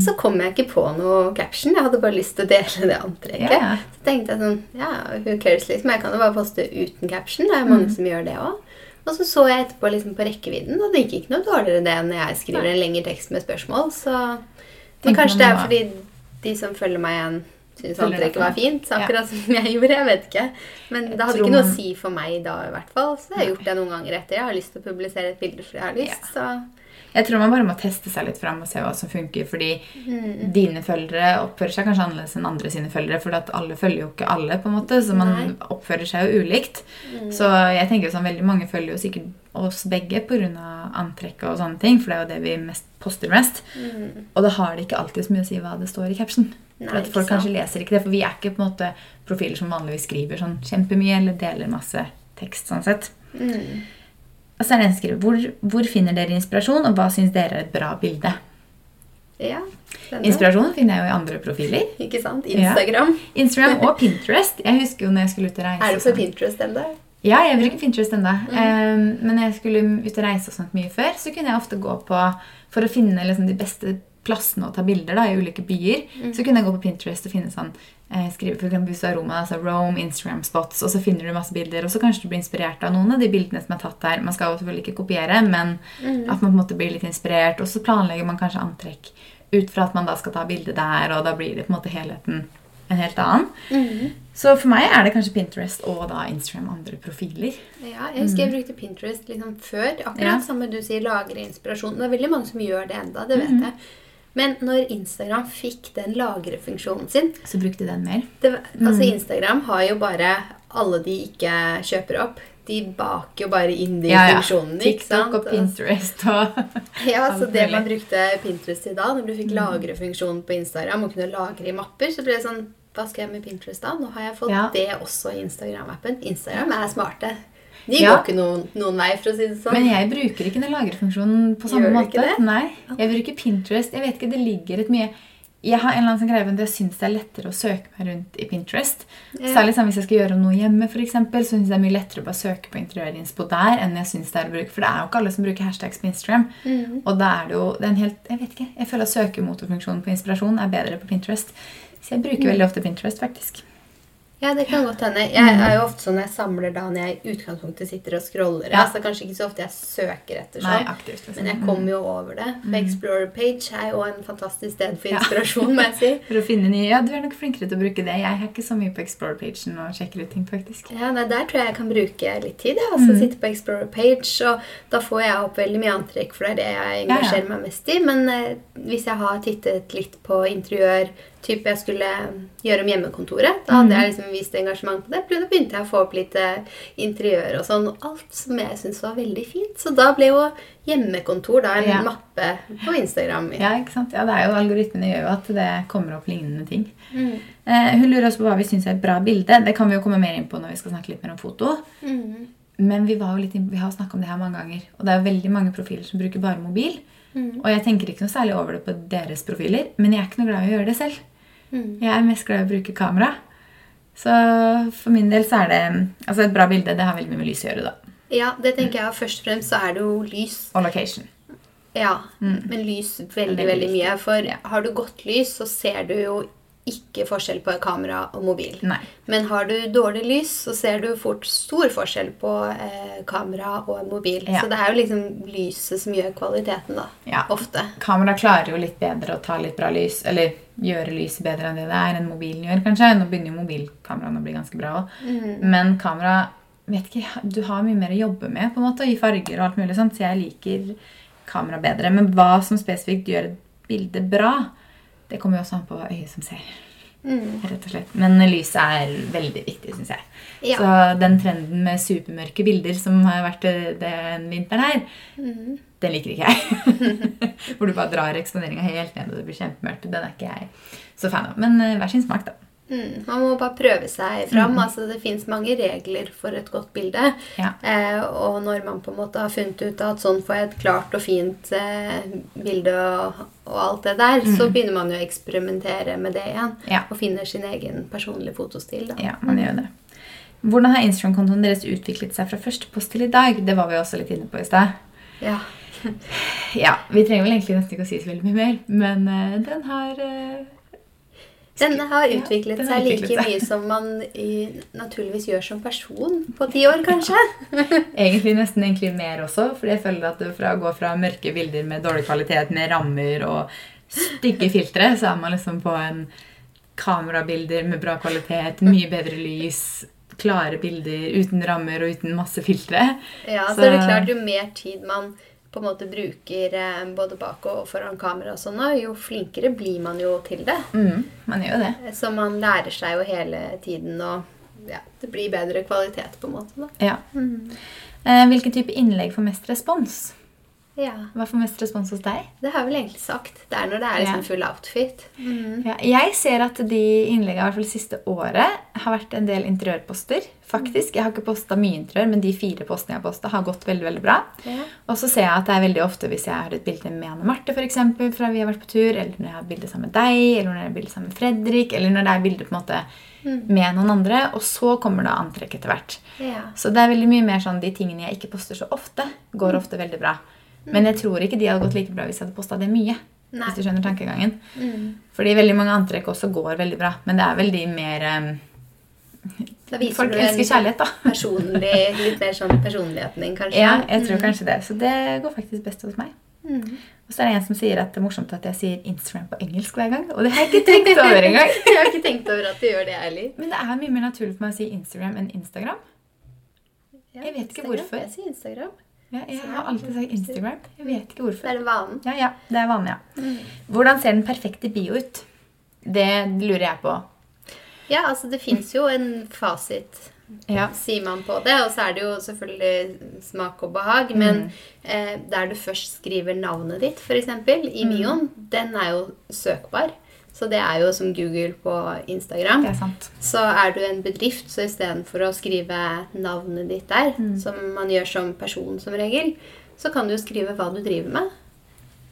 Så kom jeg ikke på noe caption. Jeg hadde bare lyst til å dele det antrekket. Yeah. Så tenkte jeg sånn Ja, who cares, liksom. Jeg kan jo bare poste uten caption. Det er jo mange som gjør det òg. Og så så jeg etterpå liksom på rekkevidden, og det gikk ikke noe dårligere det enn når jeg skriver en lengre tekst med spørsmål. Så Men kanskje det er fordi de som følger meg igjen, syns antrekket var fint. Akkurat som jeg gjorde. Jeg vet ikke. Men det hadde ikke noe å si for meg da, i hvert fall. Så jeg har gjort det noen ganger etter. Jeg har lyst til å publisere et bilde fordi jeg har lyst. Så Jeg tror man bare må teste seg litt fram og se hva som funker. Fordi dine følgere oppfører seg kanskje annerledes enn andre sine følgere. For alle følger jo ikke alle, på en måte, så man Nei. oppfører seg jo ulikt. Så jeg tenker jo sånn, veldig mange følger jo sikkert oss begge pga. antrekk og sånne ting. For det er jo det vi mest, poster mest. Og da har det ikke alltid så mye å si hva det står i caption. Nei, For at folk kanskje leser ikke det. For vi er ikke på en måte profiler som vanligvis skriver sånn kjempemye eller deler masse tekst. sånn sett. mm. Og så er det en skriver hvor, hvor finner dere inspirasjon, og hva syns dere er et bra bilde? ja. spennende. Inspirasjon finner jeg jo i andre profiler. Ikke sant? Instagram. Instagram og Pinterest. Jeg husker jo når jeg skulle ut og reise. Er du på sånn. Pinterest ennå? Ja, jeg bruker Pinterest ennå. Um, men når jeg skulle ut og reise og sånt mye før, så kunne jeg ofte gå på For å finne liksom de beste plassene å ta bilder da, i ulike byer, så kunne jeg gå på Pinterest og finne sånn Skrive for eksempel er Roma, altså Rome, Instagram spots, og så finner du masse bilder, og så kanskje du blir inspirert av noen av de bildene som er tatt der. Man skal jo selvfølgelig ikke kopiere, men at man på en måte blir litt inspirert. Og så planlegger man kanskje antrekk ut fra at man da skal ta bilde der, og da blir det på en måte helheten en helt annen. Så for meg er det kanskje Pinterest og da Instagram andre profiler. Ja, jeg husker jeg brukte Pinterest liksom før. Akkurat Ja. samme du sier, lagre inspirasjon. Det er veldig mange som gjør det enda, det vet jeg. Men når Instagram fikk den lagrefunksjonen sin Så brukte den mer. det, Altså Instagram har jo bare alle de ikke kjøper opp. De baker jo bare inn de funksjonene. ikke sant? TikTok og Pinterest og Ja, så det man brukte Pinterest til da, når du fikk lagrefunksjonen på Instagram og kunne lagre i mapper, så ble det sånn Hva skal jeg med Pinterest da? Nå har jeg fått Ja. det også i Instagram-appen. Instagram er smarte. De Ja. går ikke noen, noen vei, for å si det sånn. Men jeg bruker ikke den lagerfunksjonen på samme Gjør måte. Nei, Jeg bruker Pinterest. Jeg vet ikke, det ligger et mye Jeg har en eller annen sånn greie med at jeg syns det er lettere å søke meg rundt i Pinterest. Ja. Særlig sånn hvis jeg skal gjøre noe hjemme, for eksempel, så syns jeg det er mye lettere å bare søke på interiørinspo der enn jeg synes det er å bruke For det er jo ikke alle som bruker hashtags på Instagram. Mm. Og da er det jo det er en helt Jeg vet ikke, jeg føler at søkemotorfunksjonen på inspirasjon er bedre på Pinterest. Så jeg Mm. bruker veldig ofte Pinterest, faktisk. Ja, det kan godt hende. Jeg er jo ofte sånn jeg samler da når jeg i utgangspunktet sitter og scroller. Ja. Altså Kanskje ikke så ofte jeg søker etter Nei, sånn. aktivt. liksom. Men jeg kommer jo over det. For Explorer page er jo en fantastisk sted for Ja. inspirasjon, må jeg si. For å finne nye Ja, du er nok flinkere til å bruke det. Jeg er ikke så mye på Explorer pagen og sjekker ut ting, faktisk. Ja, nei, Der tror jeg jeg kan bruke litt tid. Jeg. Altså, Sitte på Explorer page, og da får jeg opp veldig mye antrekk, for det er det jeg Ja, ja. engasjerer meg mest i. Men eh, hvis jeg har tittet litt på interiør, typ jeg skulle gjøre om hjemmekontoret, da hadde jeg liksom vist engasjement på det. Da begynte jeg å få opp litt eh, interiør og sånn. og Alt som jeg syntes var veldig fint. Så da ble jo hjemmekontor da en Ja. mappe på Instagram. Ja, ikke sant? Ja, det er jo Algoritmene gjør jo at det kommer opp lignende ting. Mm. Eh, hun lurer også på hva vi syns er et bra bilde. Det kan vi jo komme mer inn på når vi skal snakke litt mer om foto. Mm. Men vi, var jo litt vi har snakka om det her mange ganger. Og det er jo veldig mange profiler som bruker bare mobil. Mm. Og jeg tenker ikke noe særlig over det på deres profiler, men jeg er ikke noe glad i å gjøre det selv. Mm. Jeg er mest glad i å bruke kamera. Så for min del så er det Altså et bra bilde, det har veldig mye med lys å gjøre, da. Ja, det tenker jeg. Først og fremst så er det jo lys. Og location. Ja, men lys Veldig veldig mye. For Ja. har du godt lys, så ser du jo ikke forskjell på kamera og mobil. Nei. Men har du dårlig lys, så ser du fort stor forskjell på eh, kamera og mobil. Ja. Så det er jo liksom lyset som gjør kvaliteten, da. Ja. Ofte. Kamera klarer jo litt bedre å ta litt bra lys, eller gjøre lyset bedre enn det det er, enn mobilen gjør, kanskje. Nå begynner jo mobilkameraene å bli ganske bra òg. Men kamera vet ikke, Du har mye mer å jobbe med, på en måte, i farger og alt mulig sånt, så jeg liker kamera bedre. Men hva som spesifikt gjør et bilde bra, det kommer jo også an på øyet som ser. Mm. rett og slett. Men lyset er veldig viktig, syns jeg. Ja. Så den trenden med supermørke bilder som har vært eh, den vinteren her, Mm. Den liker ikke jeg. Hvor du bare drar eksponeringa helt ned, og det blir kjempemørkt. Den er ikke jeg så fan av. Men eh, hver sin smak, da. Mm. Man må bare prøve seg fram. Mm. Altså, det fins mange regler for et godt bilde. Ja. Eh, og når man på en måte har funnet ut at sånn får jeg et klart og fint eh, bilde og, og alt det der, så begynner man jo å eksperimentere med det igjen. Mm. Ja. Og finner sin egen personlige fotostil. Da. Ja, man gjør det. Hvordan har Instagram-kontoen deres utviklet seg fra første post til i dag? Det var vi også litt inne på i stad. Ja. Ja, Vi trenger vel egentlig nesten ikke å si så veldig mye mer, men uh, den har uh, Den har Ja, utviklet den har seg utviklet like seg. mye som man i, naturligvis gjør som person på ti år, kanskje. Egentlig nesten egentlig mer også, fordi jeg føler at fra å gå fra mørke bilder med dårlig kvalitet, med rammer og stygge filtre, så er man liksom på en kamerabilder med bra kvalitet, mye bedre lys, klare bilder uten rammer og uten masse filtre. Ja, så, Så- er det klart jo mer tid man på en måte bruker eh, både bak og foran kamera og sånn, jo flinkere blir man jo til det. Mm, man gjør det. Så man lærer seg jo hele tiden, og ja, det blir bedre kvalitet på en måte. da. Ja. Mm. hvilken type innlegg får mest respons? Ja, Hva får mest respons hos deg? Det har jeg vel egentlig sagt. Det er når det er liksom full outfit. Ja, jeg ser at de innleggene i hvert fall siste året har vært en del interiørposter. faktisk. Jeg har ikke posta mye interiør, men de fire postene jeg har posta, har gått veldig veldig bra. Ja. Og så ser jeg at det er veldig ofte hvis jeg har et bilde med Anne Marte, eksempel, fra vi har vært på tur, eller når jeg har bilde sammen med deg, eller når jeg har bilde sammen med Fredrik, eller når det er bilde på en måte med noen andre, og så kommer da antrekk etter hvert. Ja. Så det er veldig mye mer sånn de tingene jeg ikke poster så ofte, går ofte veldig bra. Men jeg tror ikke de hadde gått like bra hvis jeg hadde posta det mye. Nei. Hvis du skjønner tankegangen. Mm. Fordi veldig mange antrekk også går veldig bra. Men det er vel de mer um, Folk elsker kjærlighet, da. personlig, litt mer sånn personligheten din, kanskje. Ja, jeg tror kanskje det. Så det går faktisk best hos meg. Mm. Og så er det en som sier at det er morsomt at jeg sier Instagram på engelsk hver gang. Og det har jeg ikke tenkt over engang. Jeg har ikke tenkt over at du gjør det heller. Men det er mye mer naturlig for meg å si Instagram enn Instagram. Ja, Jeg vet ikke Instagram. hvorfor. Jeg sier Instagram. Ja, jeg har alltid sagt Instagram. Jeg vet ikke hvorfor. Det er vanen. Ja, ja, det er vanen, ja. Hvordan ser den perfekte bio ut? Det lurer jeg på. Ja, altså det fins jo en fasit, Ja. sier man på det. Og så er det jo selvfølgelig smak og behag. Men eh, der du først skriver navnet ditt, f.eks., i bioen, den er jo søkbar. Så det er jo som Google på Instagram. Det er sant. Så er du en bedrift, så istedenfor å skrive navnet ditt der, som man gjør som person som regel, så kan du jo skrive hva du driver med.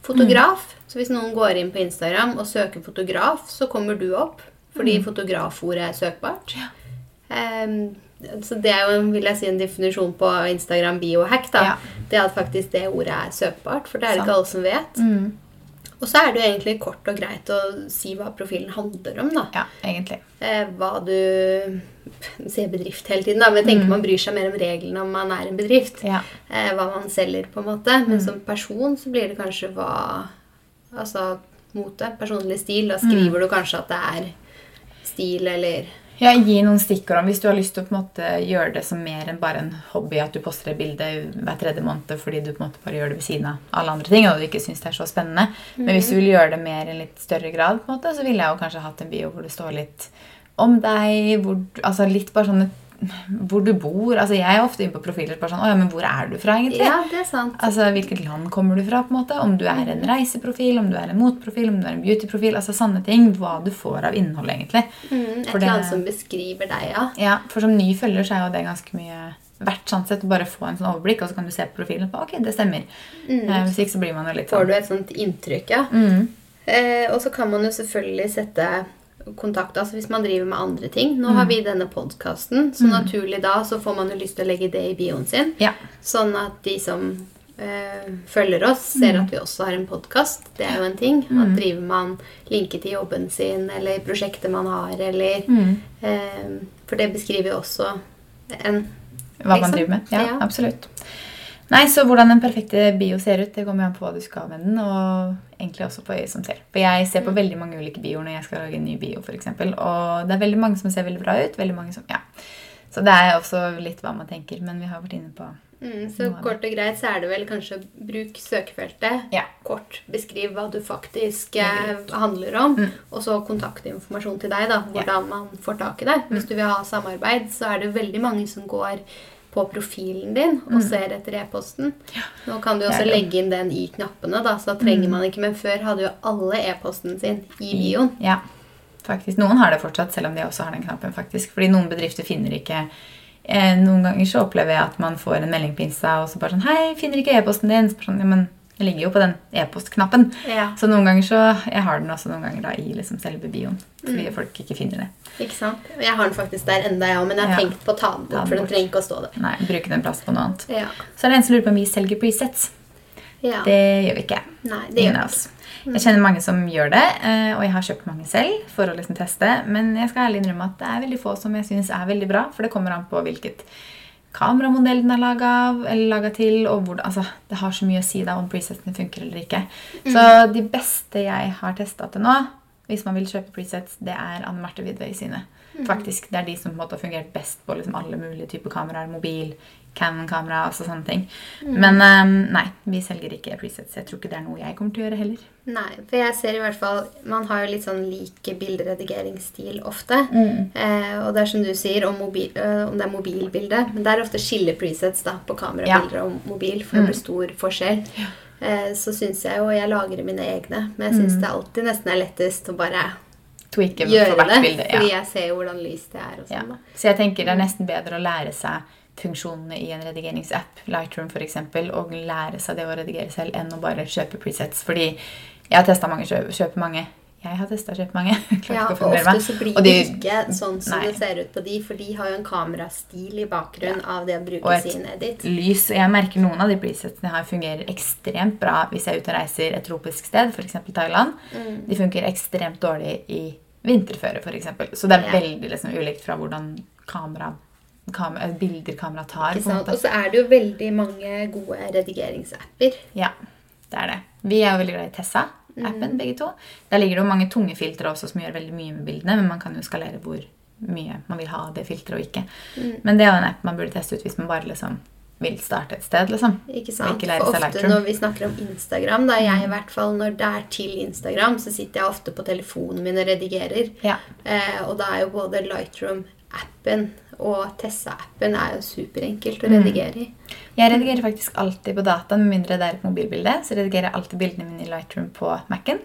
Fotograf. Så hvis noen går inn på Instagram og søker fotograf, så kommer du opp. Fordi fotografordet er søkbart. Ehm, så det er jo vil jeg si, en definisjon på Instagram biohack. da. Ja. Det at faktisk det ordet er søkbart, for det er det ikke alle som vet. Mm. Og så er det jo egentlig kort og greit å si hva profilen handler om. da. Ja, egentlig. Eh, hva du ser bedrift hele tiden, da, men jeg tenker man bryr seg mer om reglene om man er en bedrift. Ja. Eh, hva man selger, på en måte. Men som person så blir det kanskje hva Altså mote. Personlig stil. Da skriver du kanskje at det er stil eller Ja, Gi noen stikkord om hvis du har lyst til å på en måte gjøre det som mer enn bare en hobby. At du poster et bilde hver tredje måned fordi du på en måte bare gjør det ved siden av alle andre ting. og du ikke synes det er så spennende. Men hvis du vil gjøre det mer i en litt større grad, på en måte, så ville jeg jo kanskje hatt en bio hvor det står litt om deg. Hvor, altså litt bare sånn hvor du bor. altså Jeg er ofte inne på profiler bare sånn ja, men hvor er du fra, egentlig? Ja, det er sant. Altså, Hvilket land kommer du fra? på en måte? Om du er en reiseprofil, om du er en motprofil, om du er en beautyprofil. altså Sanne ting. Hva du får av innhold, egentlig. Mm, et eller annet som beskriver deg, ja. Ja, For som ny følger så er jo det ganske mye verdt. sånn sett, å Bare få en sånn overblikk, og så kan du se på profilen. på, ok, det stemmer. Eh, hvis ikke så blir man jo litt Får sånn du et sånt inntrykk, ja. mm, Eh, og så kan man jo selvfølgelig sette kontakt altså hvis man driver med andre ting. Nå har vi denne podkasten, så naturlig da så får man jo lyst til å legge det i bioen sin. Ja. Sånn at de som øh, følger oss, ser at vi også har en podkast. Det er jo en ting. At driver man linke til jobben sin eller prosjektet man har, eller eh, For det beskriver jo også en Hva man Liksom. driver med. Ja, Ja. absolutt. Nei, så Hvordan den perfekte bio ser ut, det kommer an på hva du skal med den. Og egentlig også på øyet som ser. For jeg ser på veldig mange ulike bioer når jeg skal lage en ny bio. For eksempel. og det er veldig mange som ser veldig bra ut. veldig mange som, ja. Så det er også litt hva man tenker. Men vi har vært inne på Mm, så kort og greit så er det vel kanskje bruk søkefeltet. Ja. Kort beskriv hva du faktisk eh, handler om. Og så kontaktinformasjon til deg. da, Hvordan man får tak i deg. Hvis du vil ha samarbeid, så er det veldig mange som går på profilen din og ser etter e-posten. Nå kan du også legge inn den i knappene, da, så da trenger man ikke. Men før hadde jo alle e-posten sin i bioen. Ja, faktisk. Noen har det fortsatt, selv om de også har den knappen. faktisk. Fordi noen bedrifter finner ikke eh, Noen ganger så opplever jeg at man får en melding på Insta og så bare sånn Hei, finner ikke e-posten din? Så bare Sånn, ja, men jeg ligger jo på den e-postknappen. Ja. Så noen ganger så Jeg har den også noen ganger da i liksom selve bioen. Fordi folk ikke finner det. Ikke sant? Jeg har den faktisk der enda, jeg òg, men jeg har Ja. tenkt på å ta den Ta den bort. For den bort. trenger ikke å stå der. Nei, bruke den plass på noe annet. Ja. Så er det en som lurer på om vi selger presets. ja. Det gjør vi ikke. Nei, det gjør vi ikke. Jeg kjenner mange som gjør det, eh, og jeg har kjøpt mange selv for å liksom teste. Men jeg skal ærlig innrømme at det er veldig få som jeg syns er veldig bra, for det kommer an på hvilket kameramodellen er laga av, eller laga til, og hvor, Altså, det har så mye å si da om presetene funker eller ikke. Så de beste jeg har testa til nå, hvis man vil kjøpe presets, det er Anne Marte Widway sine. Faktisk, Det er de som på en måte har fungert best på liksom alle mulige typer kameraer. Mobil, Canon-kamera, og sånne ting. Men um, nei, vi selger ikke presets. Jeg tror ikke det er noe jeg kommer til å gjøre heller. Nei, for jeg ser i hvert fall Man har jo litt sånn lik bilderedigeringsstil ofte. Eh, og det er som du sier, om, mobil, øh, om det er mobilbilde. Men det er ofte skille presets da, på kamerabilder og mobil, for det blir stor forskjell. Eh, så syns jeg jo Jeg lagrer mine egne, men jeg syns det alltid nesten er lettest å bare Tweake for gjøre hvert det. bilde. Ja. Fordi jeg ser jo hvordan lyst det er. og Ja. sånn da. Så jeg tenker det er nesten bedre å lære seg funksjonene i en redigeringsapp, Lightroom f.eks., og lære seg det å redigere selv, enn å bare kjøpe presets. Fordi jeg har testa mange, kjøpe, kjøpe mange. Jeg har testa kjøpe mange. Ja, og ofte så blir det ikke sånn som Nei. det ser ut på de, for de har jo en kamerastil i bakgrunn av det å bruke Og et sin edit. lys. Og jeg merker noen av de presetsene her fungerer ekstremt bra hvis jeg er ute og reiser et tropisk sted, f.eks. Thailand. Mm. De funker ekstremt dårlig i vinterføre, f.eks. Så det er Ja. veldig liksom, ulikt fra hvordan kamera, eh, bilder kamera tar. På en måte. Og så er det jo veldig mange gode redigeringsapper. Ja, det er det. Vi er jo veldig glad i Tessa-appen, Mm. begge to. Der ligger det jo mange tunge filtre også som gjør veldig mye med bildene, men man kan jo skalere hvor mye man vil ha av det filteret og ikke. Mm. Men det er jo en app man burde teste ut hvis man bare liksom vil starte et sted, liksom. Ikke sant? ikke For ofte når vi snakker om Instagram, da jeg i hvert fall når det er til Instagram, så sitter jeg ofte på telefonen min og redigerer. Ja. Eh, og da er jo både Lightroom-appen og Tessa-appen er jo superenkelt Mm. å redigere i. Jeg redigerer faktisk alltid på data, med mindre det er et mobilbilde. Så redigerer jeg alltid bildene mine i Lightroom på Mac-en.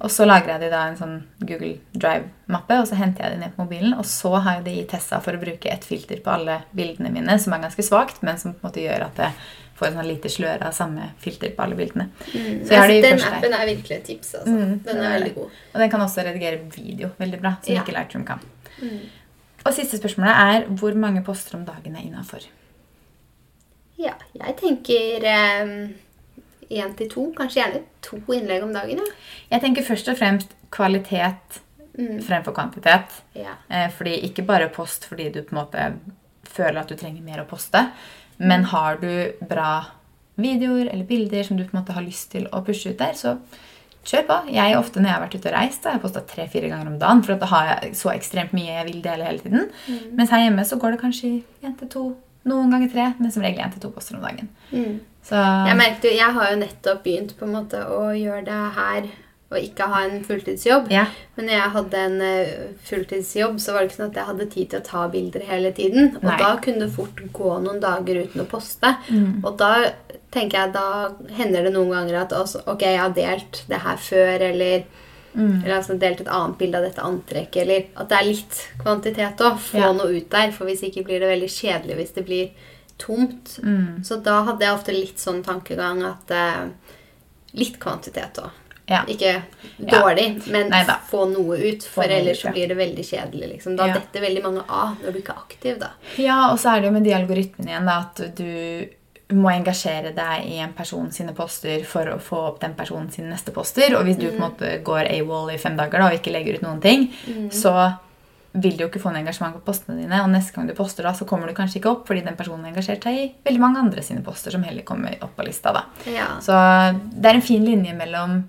Og så lagrer jeg de i da en sånn Google Drive-mappe, og så henter jeg de ned på mobilen. Og så har jeg de i Tessa for å bruke et filter på alle bildene mine, som er ganske svakt, men som på en måte gjør at det får en sånn lite sløre av samme filter på alle bildene. Så har det Altså, den første appen er virkelig et tips. Altså. Mm, den det er veldig god. Og den kan også redigere video veldig bra, som Ja. ikke Lightroom kan. Og siste spørsmålet er hvor mange poster om dagen er innafor? Ja, jeg tenker én til to. Kanskje gjerne to innlegg om dagen. Ja. Jeg tenker først og fremst kvalitet Mm. fremfor kvantitet. Ja. Eh, fordi Ikke bare post fordi du på en måte føler at du trenger mer å poste, men har du bra videoer eller bilder som du på en måte har lyst til å pushe ut der, så kjør på. Jeg ofte når jeg har vært ute og reist, da har jeg posta tre-fire ganger om dagen, for da har jeg så ekstremt mye jeg vil dele hele tiden. Mens her hjemme så går det kanskje én til to, noen ganger tre, men som regel én til to poster om dagen. Mm. Så Jeg merket jo, jeg har jo nettopp begynt på en måte å gjøre det her og ikke ha en fulltidsjobb. ja. Men når jeg hadde en eh, fulltidsjobb, så var det ikke sånn at jeg hadde tid til å ta bilder hele tiden. Og Nei. da kunne det fort gå noen dager uten å poste. Mm. Og da tenker jeg, da hender det noen ganger at også, ok, jeg har delt det her før, eller, Mm. eller altså delt et annet bilde av dette antrekket, eller at det er litt kvantitet òg. Få Ja. noe ut der, for hvis ikke blir det veldig kjedelig hvis det blir tomt. Mm. Så da hadde jeg ofte litt sånn tankegang at eh, litt kvantitet òg. ja. Ikke Ja. dårlig, men Neida. få noe ut. For noe ellers ut, så blir det veldig kjedelig. Liksom. Da Ja. detter veldig mange av når du ikke er aktiv. da. Ja, og så er det jo med de algoritmene igjen da, at du må engasjere deg i en person sine poster for å få opp den personen sine neste poster. Og hvis du på en måte går AWOL i fem dager da, og ikke legger ut noen ting, så vil du jo ikke få noe engasjement på postene dine. Og neste gang du poster, da, så kommer du kanskje ikke opp fordi den personen har engasjert seg i veldig mange andre sine poster som heller kommer opp på lista. da. Ja. Så det er en fin linje mellom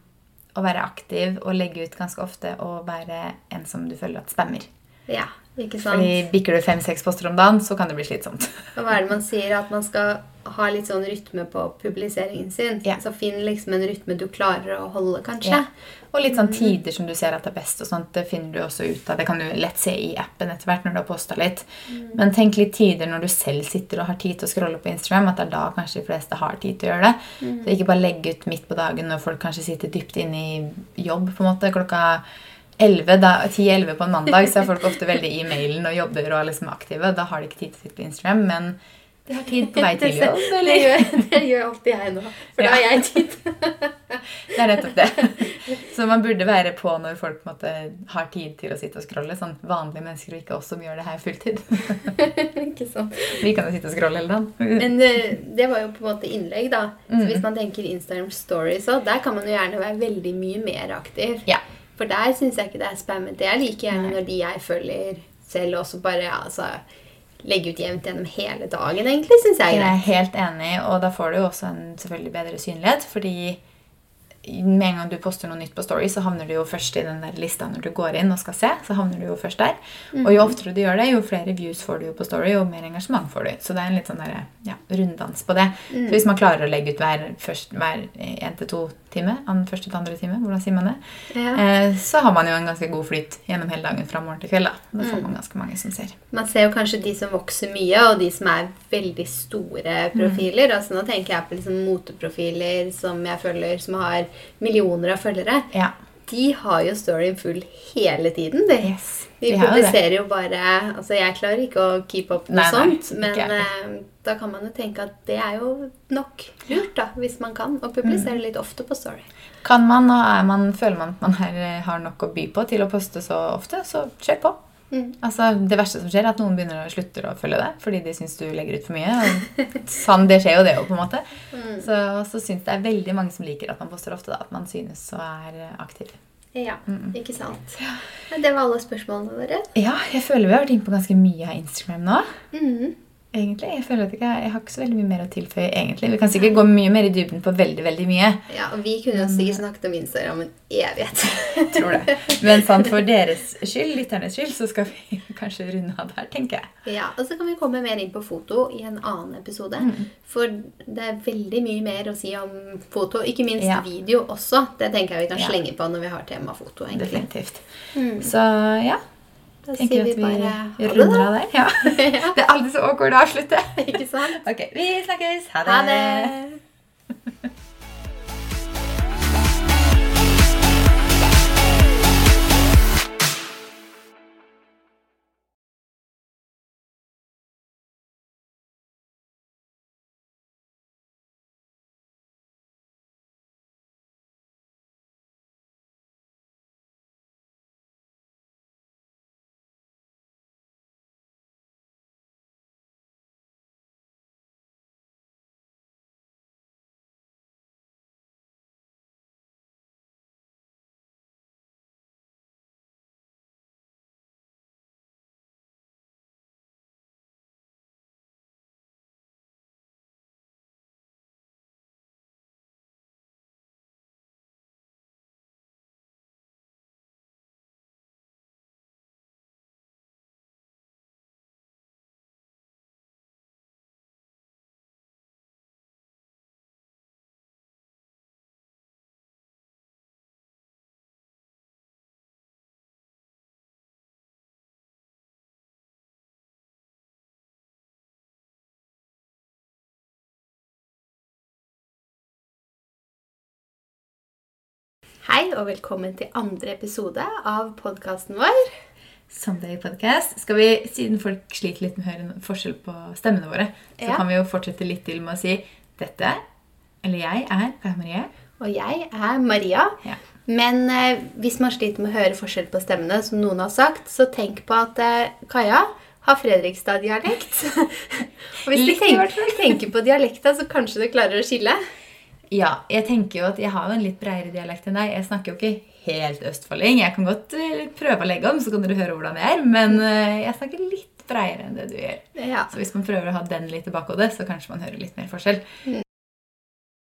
å være aktiv og legge ut ganske ofte og være en som du føler at spammer. Ja, ikke sant? Fordi bikker du fem-seks poster om dagen, så kan det bli slitsomt. Og hva er det man sier? At man skal ha litt sånn rytme på publiseringen sin. Ja. Så finn liksom en rytme du klarer å holde, kanskje. Ja. Og litt sånn tider som du ser at det er best, og sånt, det finner du også ut av. Det kan du lett se i appen etter hvert når du har posta litt. Men tenk litt tider når du selv sitter og har tid til å scrolle på Instagram, at det er da kanskje de fleste har tid til å gjøre det. Så ikke bare legge ut midt på dagen når folk kanskje sitter dypt inne i jobb på en måte, klokka 11, da- 10-11 på en mandag, så er folk ofte veldig i mailen og jobber og er liksom aktive. Da har de ikke tid til å sitte på Instagram, men de har tid på vei til jobb. Det Eller? gjør, det gjør alltid jeg nå. For da har jeg tid. Det er nettopp det. Så man burde være på når folk måtte, har tid til å sitte og scrolle. Sånn vanlige mennesker og ikke oss som gjør det her fulltid. ikke sant? Vi kan jo sitte og scrolle hele dagen. Men eh, det var jo på en måte innlegg, da. Mm. Så hvis man tenker Instagram Stories òg, der kan man jo gjerne være veldig mye mer aktiv. Ja. For der syns jeg ikke det er spammete. Jeg liker gjerne Nei. når de jeg følger selv også bare altså, legge ut jevnt gjennom hele dagen, egentlig, syns jeg Jeg er helt enig, og da får du jo også en selvfølgelig bedre synlighet. Fordi med en gang du poster noe nytt på Story, så havner du jo først i den der lista når du går inn og skal se. så havner du jo først der. Og jo oftere du gjør det, jo flere views får du jo på Story, og mer engasjement får du. Så det er en litt sånn der, ja, runddans på det. Så hvis man klarer å legge ut hver, først, hver en til to time, an- første til andre time, hvordan sier man det, Ja. eh, så har man jo en ganske god flyt gjennom hele dagen fra morgen til kveld. Da, da får man ganske mange som ser. Man ser jo kanskje de som vokser mye, og de som er veldig store profiler. Altså Nå tenker jeg på liksom moteprofiler som jeg følger, som har millioner av følgere. Ja. De har jo storyen full hele tiden. De, Yes. de De publiserer jo bare Altså, jeg klarer ikke å keep up noe Nei, sånt, men eh, da kan man jo tenke at det er jo nok lurt, da, hvis man kan, å Mm. publisere litt ofte på Story. Kan man, og er man, føler man at man her har nok å by på til å poste så ofte, så kjør på. Mm. Altså, det verste som skjer, er at noen begynner å slutte å følge deg fordi de syns du legger ut for mye. Og sånn, det skjer jo det jo, på en måte. Mm. Så, så syns det er veldig mange som liker at man poster ofte. da, At man synes og er aktiv. Ja, ikke sant. Men det var alle spørsmålene våre. Ja, jeg føler vi har vært inne på ganske mye av Instagram nå. Mhm. Egentlig. Jeg føler at jeg, jeg har ikke så veldig mye mer å tilføye. egentlig. Vi kan sikkert gå mye mer i dybden på veldig, veldig mye. Ja, og vi kunne jo sikkert snakket om Instagram en evighet. Tror det. Men sant, for deres skyld, lytternes skyld, så skal vi kanskje runde av der, tenker jeg. Ja, og så kan vi komme mer inn på foto i en annen episode. Mm. For det er veldig mye mer å si om foto. Ikke minst Ja. video også. Det tenker jeg vi kan Ja. slenge på når vi har tema foto. egentlig. Definitivt. Mm. Så ja, Da tenker sier vi vi bare ha det, da. der. Ja. Det er aldri så awkward å avslutte. Ikke sant? Ok, vi snakkes. Ha det. Ha det! Hei, og velkommen til andre episode av podkasten vår. Sunday podcast. Skal vi, Siden folk sliter litt med å høre en forskjell på stemmene våre, så Ja. kan vi jo fortsette litt til med å si dette, eller jeg er Kaja Marie. Og jeg er Maria. Ja. Men eh, hvis man sliter med å høre forskjell på stemmene, som noen har sagt, så tenk på at eh, Kaja har Fredrikstad-dialekt. og hvis du tenker, tenker på dialekta, så kanskje du klarer å skille. Ja, jeg tenker jo at jeg har jo en litt bredere dialekt enn deg. Jeg snakker jo ikke helt østfolding. Jeg kan godt eh, prøve å legge om, så kan dere høre hvordan jeg er. Men eh, jeg snakker litt bredere enn det du gjør. Ja. Så hvis man prøver å ha den litt i bakhodet, så kanskje man hører litt mer forskjell.